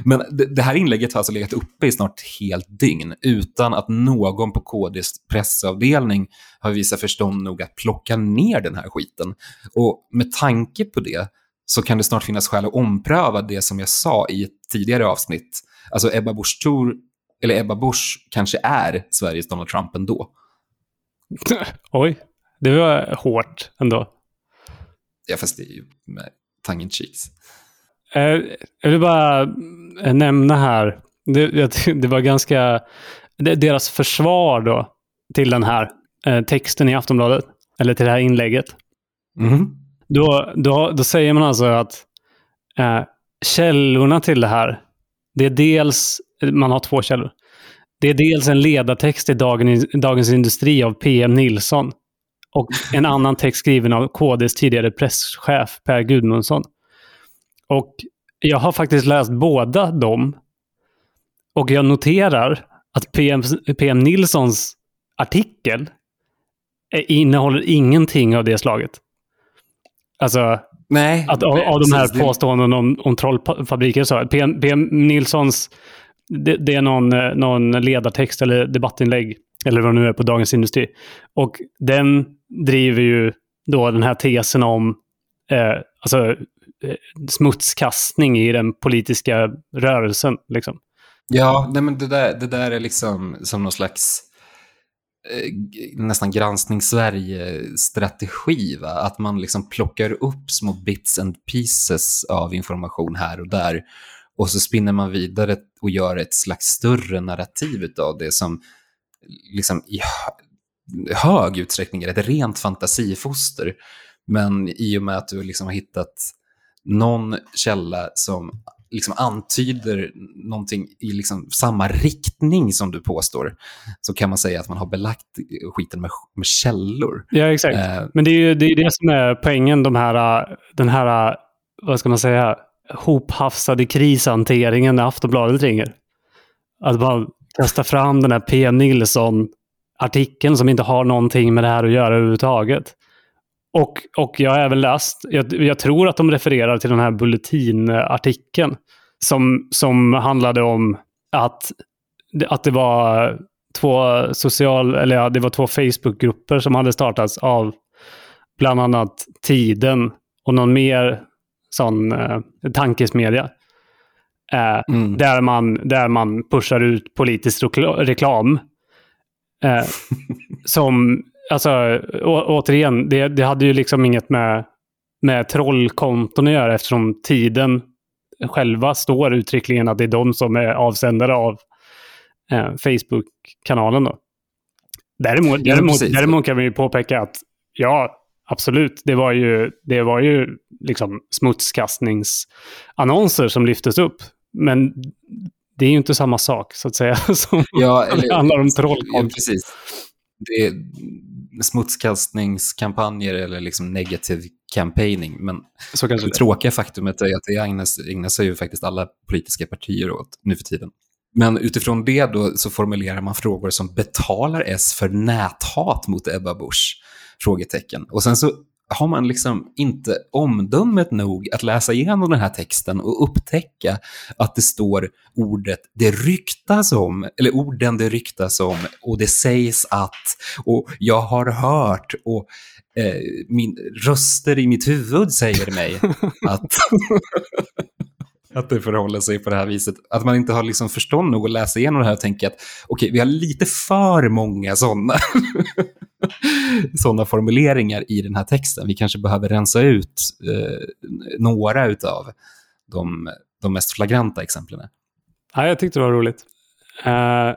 Speaker 2: Men det, det, här inlägget har alltså legat uppe i snart helt dygn utan att någon på KDs pressavdelning har visat förstånd nog att plocka ner den här skiten. Och med tanke på det så kan det snart finnas skäl att ompröva det som jag sa i ett tidigare avsnitt. Alltså Ebba Busch Thor, eller Ebba Busch kanske är Sveriges Donald Trump ändå. *laughs*
Speaker 1: Oj, det var hårt ändå.
Speaker 2: Ja, fast det är ju med tongue in cheeks.
Speaker 1: Eh, jag vill bara eh, nämna här, det, det var ganska, deras försvar då till den här eh, texten i Aftonbladet, eller till det här inlägget. Mm. Då, då, då säger man alltså att eh, källorna till det här, det är dels, man har två källor. Det är dels en ledartext i Dagens, Dagens Industri av PM Nilsson och en annan text skriven av KDs tidigare presschef Per Gudmundsson. Och jag har faktiskt läst båda dem. Och jag noterar att PM, PM Nilssons artikel innehåller ingenting av det slaget. Alltså,
Speaker 2: Nej,
Speaker 1: att, av, av de här påståendena om, om trollfabriker. Så, PM, PM Nilssons, det, det, är någon, någon ledartext eller debattinlägg, eller vad det nu är, på Dagens Industri. Och den driver ju då den här tesen om eh, alltså, eh, smutskastning i den politiska rörelsen. Liksom.
Speaker 2: Ja, nej, men det, där, det där är liksom som någon slags eh, nästan granskning Sverige-strategi. Att man liksom plockar upp små bits and pieces av information här och där. Och så spinner man vidare och gör ett slags större narrativ av det som liksom i hög utsträckning är ett rent fantasifoster. Men i och med att du liksom har hittat någon källa som liksom antyder någonting i liksom samma riktning som du påstår, så kan man säga att man har belagt skiten med, med källor.
Speaker 1: Ja, exakt. Eh, Men det är ju det, är det som är poängen, de här, den här, vad ska man säga, hophafsade krishanteringen när Aftonbladet ringer. Att man kastar fram den här P. Nilsson-artikeln som inte har någonting med det här att göra överhuvudtaget. Och, och jag har även läst, jag, jag, tror att de refererar till den här Bulletin-artikeln som, som handlade om att, att det var två social, eller ja, det var två Facebookgrupper som hade startats av bland annat Tiden och någon mer sån eh, tankesmedja. Eh, mm. där, man, där man pushar ut politisk reklam. Eh, *laughs* som alltså, å, återigen, det, det hade ju liksom inget med, med trollkonton att göra eftersom tiden själva står uttryckligen att det är de som är avsändare av eh, Facebook-kanalen. Däremot, ja, däremot, däremot kan vi ju påpeka att ja, absolut, det var ju, det var ju liksom smutskastningsannonser som lyftes upp. Men det är ju inte samma sak, så att säga, *laughs* som ja, eller, det handlar om trollkonton. Ja,
Speaker 2: precis. Det, smutskastningskampanjer eller liksom negativ campaigning. Men så det tråkiga faktumet är att det ägnas, ägnas sig ju faktiskt alla politiska partier åt nu för tiden. Men utifrån det då så formulerar man frågor som betalar S för näthat mot Ebba Busch? Frågetecken. Och sen så har man liksom inte omdömet nog att läsa igenom den här texten och upptäcka att det står ordet det ryktas om, eller orden det ryktas om, och det sägs att, och jag har hört, och eh, min, röster i mitt huvud säger mig *laughs* att att det förhåller sig på det här viset. Att man inte har liksom förstånd nog att läsa igenom det här och tänka att okej, okay, vi har lite för många sådana *laughs* *laughs* såna formuleringar i den här texten. Vi kanske behöver rensa ut eh, några av de, de mest flagranta exemplen.
Speaker 1: Ja, jag tyckte det var roligt. Uh,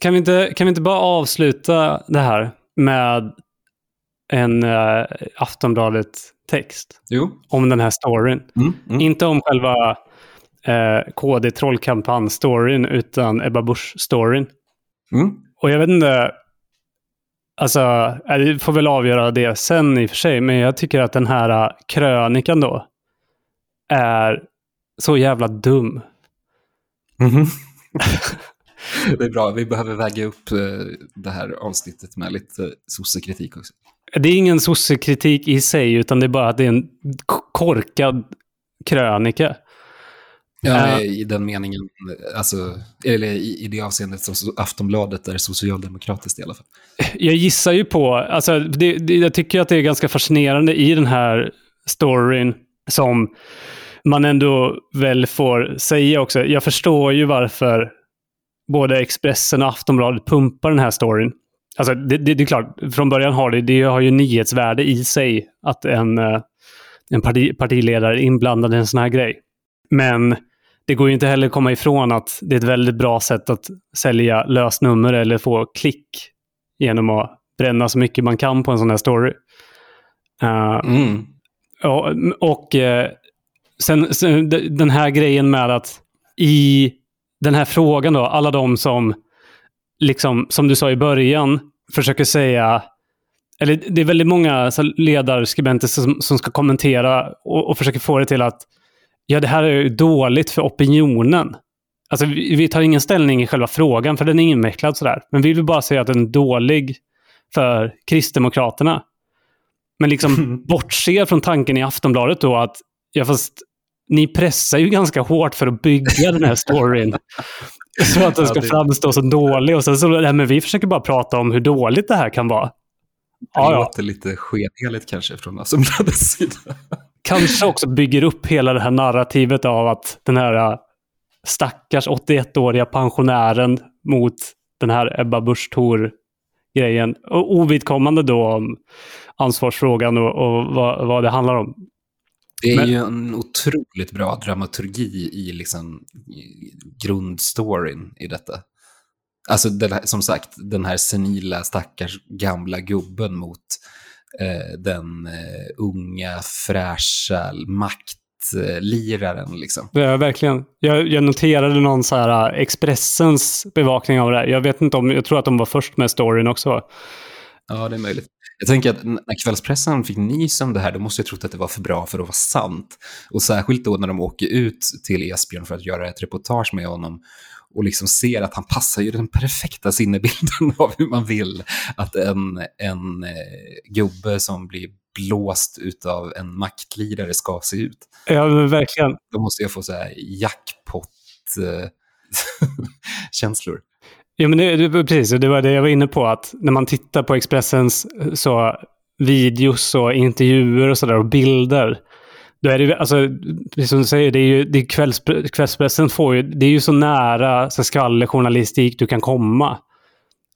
Speaker 1: kan, vi inte, kan vi inte bara avsluta det här med en uh, Aftonbladet-text
Speaker 2: Jo.
Speaker 1: om den här storyn?
Speaker 2: Mm, mm.
Speaker 1: Inte om själva uh, KD trollkampanj-storyn, utan Ebba Busch-storyn.
Speaker 2: Mm.
Speaker 1: Och jag vet inte, alltså, äh, vi får väl avgöra det sen i och för sig, men jag tycker att den här uh, krönikan då är så jävla dum.
Speaker 2: Mhm. *laughs* det är bra. Vi behöver väga upp eh, det här avsnittet med lite sossekritik också.
Speaker 1: Det är ingen sossekritik i sig, utan det är bara att det är en korkad krönika.
Speaker 2: Ja,
Speaker 1: Eh.
Speaker 2: I den meningen, alltså, eller i, i det avseendet som Aftonbladet är socialdemokratiskt i alla fall.
Speaker 1: Jag gissar ju på, alltså, det, det, jag tycker att det är ganska fascinerande i den här storyn som man ändå väl får säga också. Jag förstår ju varför både Expressen och Aftonbladet pumpar den här storyn. Alltså, det, det, det är klart, från början har det, det har ju nyhetsvärde i sig att en, eh, en parti, partiledare är inblandad i en sån här grej. Men det går ju inte heller att komma ifrån att det är ett väldigt bra sätt att sälja lösnummer eller få klick genom att bränna så mycket man kan på en sån här story. Eh,
Speaker 2: Mm.
Speaker 1: och och eh, sen, sen d- den här grejen med att i den här frågan då, alla de som, liksom, som du sa i början, försöker säga eller det är väldigt många ledarskribenter som, som ska kommentera och, och försöker få det till att ja, det här är ju dåligt för opinionen. Alltså, vi, vi tar ingen ställning i själva frågan, för den är invecklad sådär. Men vi vill bara säga att den är dålig för Kristdemokraterna. Men liksom *laughs* bortser från tanken i Aftonbladet då att, ja fast ni pressar ju ganska hårt för att bygga den här storyn. *laughs* Så att den ska
Speaker 2: Ja,
Speaker 1: framstå som dålig. Och sen så, nej, men vi försöker bara prata om hur dåligt det här kan vara.
Speaker 2: Det
Speaker 1: Ja, ja.
Speaker 2: låter lite skenheligt kanske från Aftonbladets sida.
Speaker 1: Kanske också bygger upp hela det här narrativet av att den här äh, stackars 81-åriga pensionären mot den här Ebba Busch Thor-grejen. Och Ovidkommande då om ansvarsfrågan och, och vad, vad det handlar om.
Speaker 2: Det är
Speaker 1: Men-
Speaker 2: ju en otroligt bra dramaturgi i liksom grundstoryn i detta. Alltså här, som sagt, den här senila stackars gamla gubben mot den eh, unga fräscha maktliraren liksom.
Speaker 1: Är verkligen. Jag, jag noterade någon så här äh, Expressens bevakning av det här. Jag vet inte om, jag tror att de var först med storyn också.
Speaker 2: Ja, det är möjligt. Jag tänker att när kvällspressen fick nys om det här, då måste jag trott att det var för bra för att vara sant. Och särskilt då när de åker ut till Esbjörn för att göra ett reportage med honom och liksom ser att han passar ju den perfekta sinnebilden *laughs* av hur man vill att en, en eh, gubbe som blir blåst av en maktlirare ska se ut.
Speaker 1: Ja, men verkligen.
Speaker 2: Då måste jag få så här jackpot-känslor. *laughs*
Speaker 1: Ja, men det, det, precis, det var det jag var inne på. att När man tittar på Expressens eh, så, videos och intervjuer och, så där, och bilder. Då är det, alltså, precis som du säger, det är ju, det är kvälls, kvällspressen får ju, det är ju så nära så skvallerjournalistik du kan komma.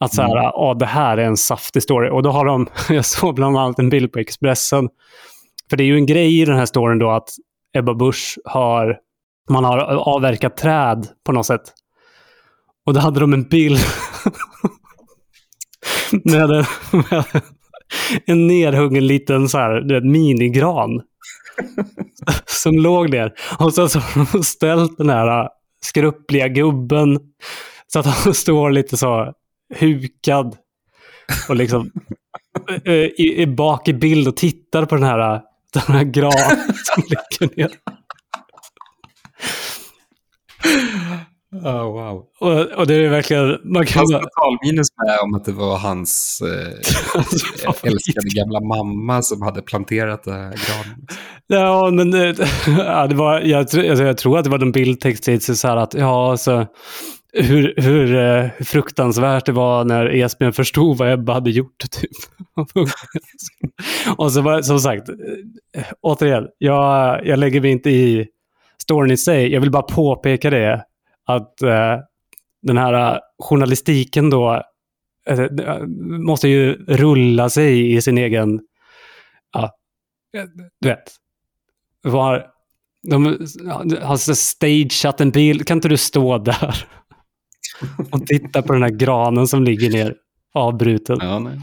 Speaker 1: Att så här,
Speaker 2: Mm.
Speaker 1: det här är en saftig story. Och då har de, *laughs* jag såg bland annat en bild på Expressen. För det är ju en grej i den här storyn då att Ebba Busch har, man har avverkat träd på något sätt. Och då hade de en bild *laughs* med, en, *laughs* med en nerhuggen liten så här, du vet, minigran. *laughs* som låg ner. Och sen så har de ställt den här äh, skruppliga gubben så att han *laughs* står lite så hukad och liksom *laughs* eh, i, i bak i bild och tittar på den här, äh, den här granen som ligger ner.
Speaker 2: Oh, wow.
Speaker 1: Och, och det är verkligen... Man kan
Speaker 2: Fanns
Speaker 1: bara,
Speaker 2: totalminus med om att det var hans *laughs* eh, älskade gamla mamma som hade planterat det här granen.
Speaker 1: Ja, men det, *laughs* ja, det var, jag, alltså, jag tror att det var en bildtext till så här att ja, alltså, hur, hur eh, fruktansvärt det var när Esbjörn förstod vad Ebba hade gjort. *laughs* Typ. och så var som sagt, eh, återigen, jag, jag lägger mig inte i storyn i sig. Jag vill bara påpeka det, att eh, den här eh, journalistiken då eh, måste ju rulla sig i sin egen ja, du vet, var, de har stageat en bil. Kan inte du stå där? *laughs* och tittar på den här granen som ligger ner avbruten.
Speaker 2: Ja, nej.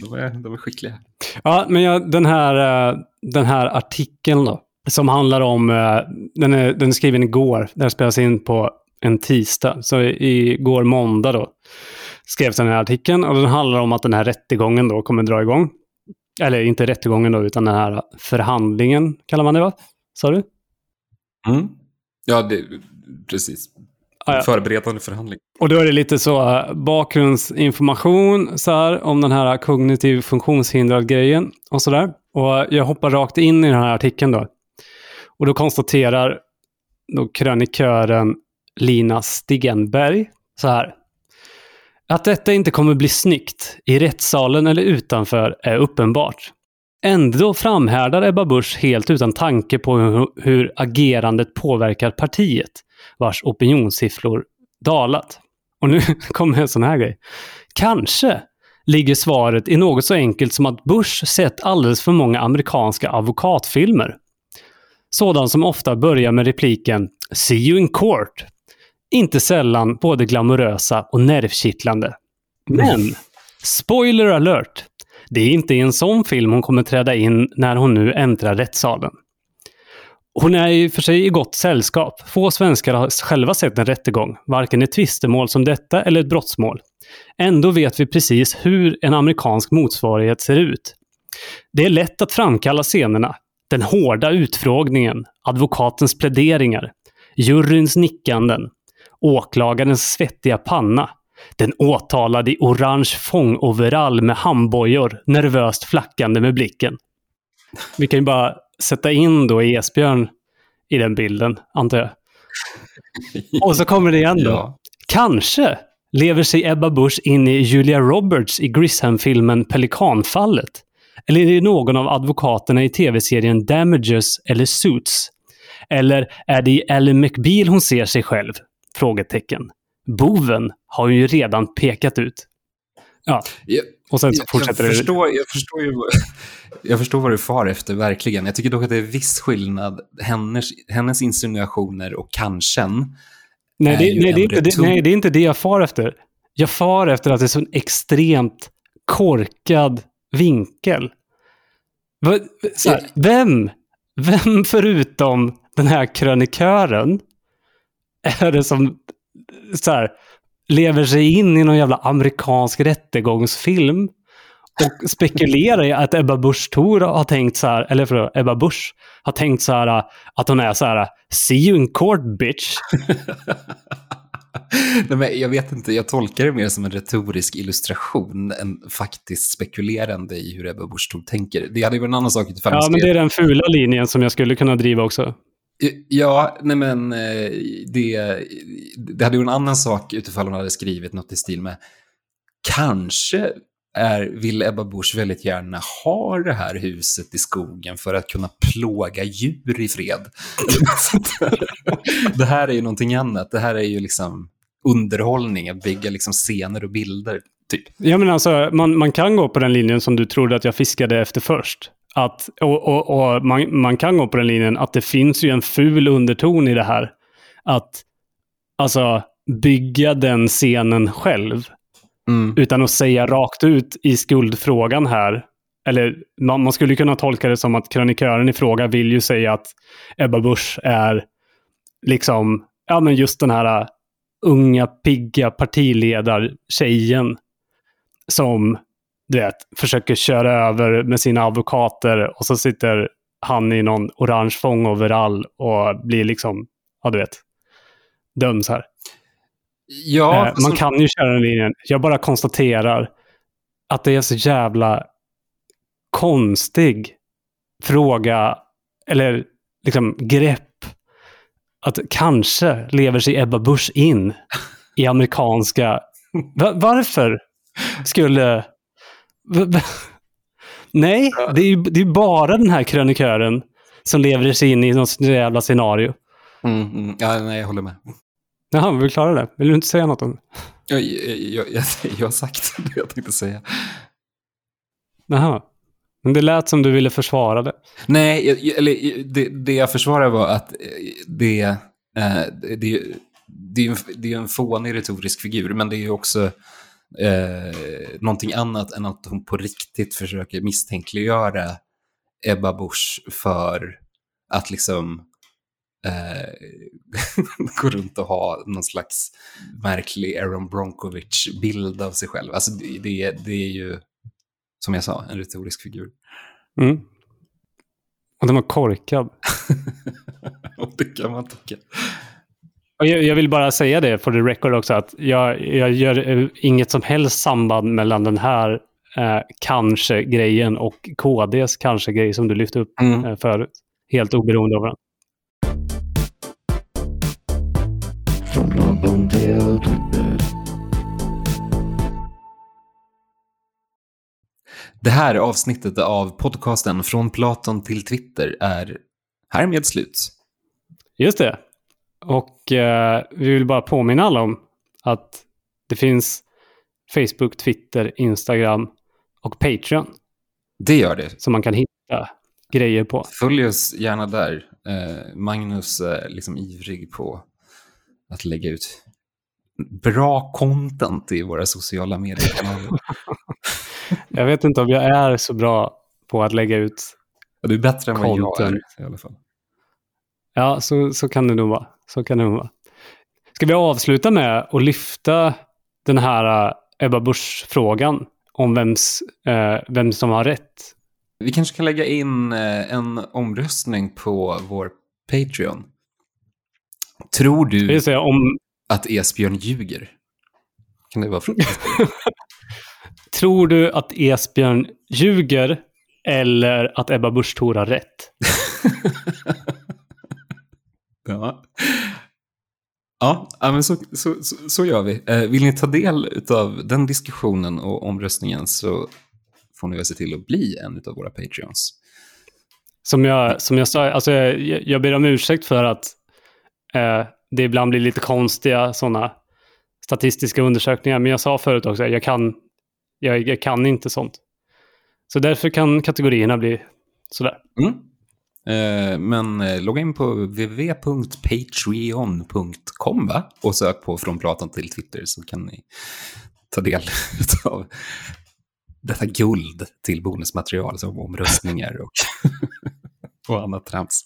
Speaker 2: De är, de är skickliga.
Speaker 1: Ja, men jag, den, här, eh, den här artikeln då, som handlar om, eh, den är, den är skriven igår, den spelas in på en tisdag. Så igår måndag då skrevs den här artikeln och den handlar om att den här rättegången då kommer dra igång. Eller inte rättegången då, utan den här förhandlingen kallar man det va? Sa du?
Speaker 2: Mm. Ja, det, precis.
Speaker 1: Ah, ja.
Speaker 2: Förberedande förhandling.
Speaker 1: Och då är det lite så äh, bakgrundsinformation så här, om den här kognitiv funktionshindrad grejen och sådär. Och jag hoppar rakt in i den här artikeln då. Och då konstaterar då krönikören Lina Stigenberg så här. Att detta inte kommer bli snyggt i rättssalen eller utanför är uppenbart. Ändå framhärdar Ebba Busch helt utan tanke på hur, agerandet påverkar partiet, vars opinionssiffror dalat. Och nu *laughs* kommer en sån här grej. Kanske ligger svaret i något så enkelt som att Bush sett alldeles för många amerikanska advokatfilmer. Sådan som ofta börjar med repliken “See you in court” inte sällan både glamorösa och nervkittlande. Men, spoiler alert, det är inte i en sån film hon kommer träda in när hon nu äntrar rättssalen. Hon är i och för sig i gott sällskap. Få svenskar har själva sett en rättegång, varken ett tvistemål som detta eller ett brottsmål. Ändå vet vi precis hur en amerikansk motsvarighet ser ut. Det är lätt att framkalla scenerna. Den hårda utfrågningen, advokatens pläderingar, juryns nickanden, åklagarens svettiga panna, den åtalade i orange fångoverall med handbojor, nervöst flackande med blicken. Vi kan ju bara sätta in då Esbjörn i den bilden, antar jag. *laughs* Och så kommer det igen då.
Speaker 2: Ja.
Speaker 1: Kanske lever sig Ebba Busch in i Julia Roberts i Grissom-filmen Pelikanfallet. Eller är det någon av advokaterna i tv-serien Damages eller Suits? Eller är det i Ally McBeal hon ser sig själv? Frågetecken. Boven har ju redan pekat ut. Ja,
Speaker 2: Jag,
Speaker 1: och sen så
Speaker 2: jag,
Speaker 1: fortsätter
Speaker 2: jag,
Speaker 1: det.
Speaker 2: förstår, jag, förstår ju, *laughs* jag förstår vad du far efter, verkligen. Jag tycker dock att det är viss skillnad. Hennes, hennes insinuationer och kanske
Speaker 1: Nej, det, nej, det inte det, nej, det är inte det jag far efter. Jag far efter att det är så en extremt korkad vinkel. Här, vem, vem förutom den här krönikören *laughs* är det som så här, lever sig in i någon jävla amerikansk rättegångsfilm och *laughs* spekulerar i att Ebba Busch Thor har tänkt så här, eller för Ebba Busch har tänkt så här att hon är så här, see you in court bitch. *laughs*
Speaker 2: Nej, men jag vet inte, jag tolkar det mer som en retorisk illustration än faktiskt spekulerande i hur Ebba Busch Thor tänker. Det hade ju varit en annan sak
Speaker 1: Ja, men det är den fula linjen som jag skulle kunna driva också.
Speaker 2: Eh, ja, nej men eh, det, det hade ju en annan sak utifall hon hade skrivit något i stil med kanske är, vill Ebba Busch väldigt gärna ha det här huset i skogen för att kunna plåga djur i fred. *laughs* det här är ju någonting annat. Det här är ju liksom underhållning, att bygga liksom scener och bilder. Typ.
Speaker 1: Ja, men alltså, man, man kan gå på den linjen som du trodde att jag fiskade efter först. Att, och och, och man, man kan gå på den linjen att det finns ju en ful underton i det här. Att alltså, bygga den scenen själv
Speaker 2: Mm.
Speaker 1: utan att säga rakt ut i skuldfrågan här. Eller man, man skulle kunna tolka det som att krönikören i fråga vill ju säga att Ebba Busch är liksom, ja men just den här uh, unga, pigga partiledartjejen som, du vet, försöker köra över med sina advokater och så sitter han i någon orange fångoverall och blir liksom, ja du vet, döms här.
Speaker 2: Ja,
Speaker 1: Eh, man kan ju köra den linjen. Jag bara konstaterar att det är så jävla konstig fråga, eller liksom grepp, att kanske lever sig Ebba Busch in i amerikanska... Va- varför skulle... Nej, det är ju det är bara den här krönikören som lever sig in i något jävla scenario.
Speaker 2: Mm, mm, ja, nej, jag håller med.
Speaker 1: Jaha, du klara det? Vill du inte säga något om det?
Speaker 2: Jag, jag, jag, jag, har sagt *laughs* det jag tänkte säga.
Speaker 1: Jaha. Men det lät som du ville försvara det.
Speaker 2: Nej, eller det, det jag försvarar var att eh, det, eh, det, det det är en, det är en fånig retorisk figur, men det är ju också eh, någonting annat än att hon på riktigt försöker misstänkliggöra Ebba Busch för att liksom eh, *laughs* gå runt och ha någon slags märklig Aaron Bronkovich-bild av sig själv. Alltså det, det, det är ju, som jag sa, en retorisk figur.
Speaker 1: Mm. Och den var korkad. *laughs*
Speaker 2: och det kan man tycka.
Speaker 1: Och jag, jag, vill bara säga det för the record också, att jag, jag gör eh, inget som helst samband mellan den här eh, kanske-grejen och KDs kanske-grej som du lyfte upp mm. eh, förut. Helt oberoende av varandra.
Speaker 2: Det här avsnittet av podcasten Från Platon till Twitter är härmed slut.
Speaker 1: Just det. Och eh, vi vill bara påminna alla om att det finns Facebook, Twitter, Instagram och Patreon.
Speaker 2: Det gör det.
Speaker 1: Som man kan hitta grejer på.
Speaker 2: Följ oss gärna där. Eh, Magnus är liksom ivrig på att lägga ut bra content i våra sociala medier. *laughs*
Speaker 1: jag vet inte om jag är så bra på att lägga ut
Speaker 2: ja, Du är bättre än vad jag är i alla fall.
Speaker 1: Ja, så, så kan det nog vara. Så kan det vara. Ska vi avsluta med att lyfta den här uh, Ebba Busch-frågan om vems, uh, vem som har rätt?
Speaker 2: Vi kanske kan lägga in uh, en omröstning på vår Patreon. Tror du
Speaker 1: säga, om...
Speaker 2: att Esbjörn ljuger? Kan det vara frågan? *laughs*
Speaker 1: Tror du att Esbjörn ljuger eller att Ebba Busch har rätt? *laughs*
Speaker 2: ja. Ja, men så, så, så, gör vi. Eh, vill ni ta del av den diskussionen och omröstningen så får ni väl se till att bli en av våra Patreons.
Speaker 1: Som jag, som jag sa, alltså jag, jag ber om ursäkt för att eh, det ibland blir lite konstiga sådana statistiska undersökningar. Men jag sa förut också, jag kan, jag, jag kan inte sånt. Så därför kan kategorierna bli sådär.
Speaker 2: Mm. Eh, men eh, logga in på www.patreon.com va? och sök på Från Platon till Twitter så kan ni ta del *laughs* av detta guld till bonusmaterial som omröstningar och, *laughs* och annat trams.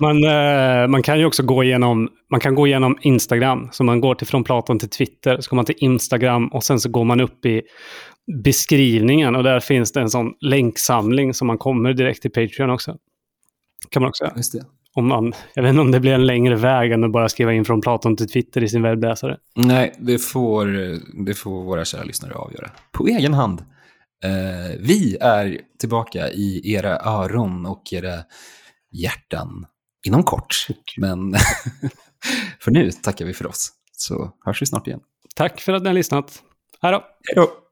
Speaker 1: Man, eh, man kan ju också gå igenom, man kan gå igenom Instagram. Så man går till Från Platon till Twitter, så går man till Instagram och sen så går man upp i beskrivningen och där finns det en sån länksamling som man kommer direkt till Patreon också. Kan man också göra.
Speaker 2: Just det.
Speaker 1: Om man, jag vet inte om det blir en längre väg än att bara skriva in från Platon till Twitter i sin webbläsare.
Speaker 2: Nej, det får, det får våra kära lyssnare avgöra. På egen hand. Eh, vi är tillbaka i era öron och era hjärtan inom kort. Men *laughs* för nu tackar vi för oss. Så hörs vi snart igen.
Speaker 1: Tack för att ni har lyssnat. Hej då!
Speaker 2: Hej då!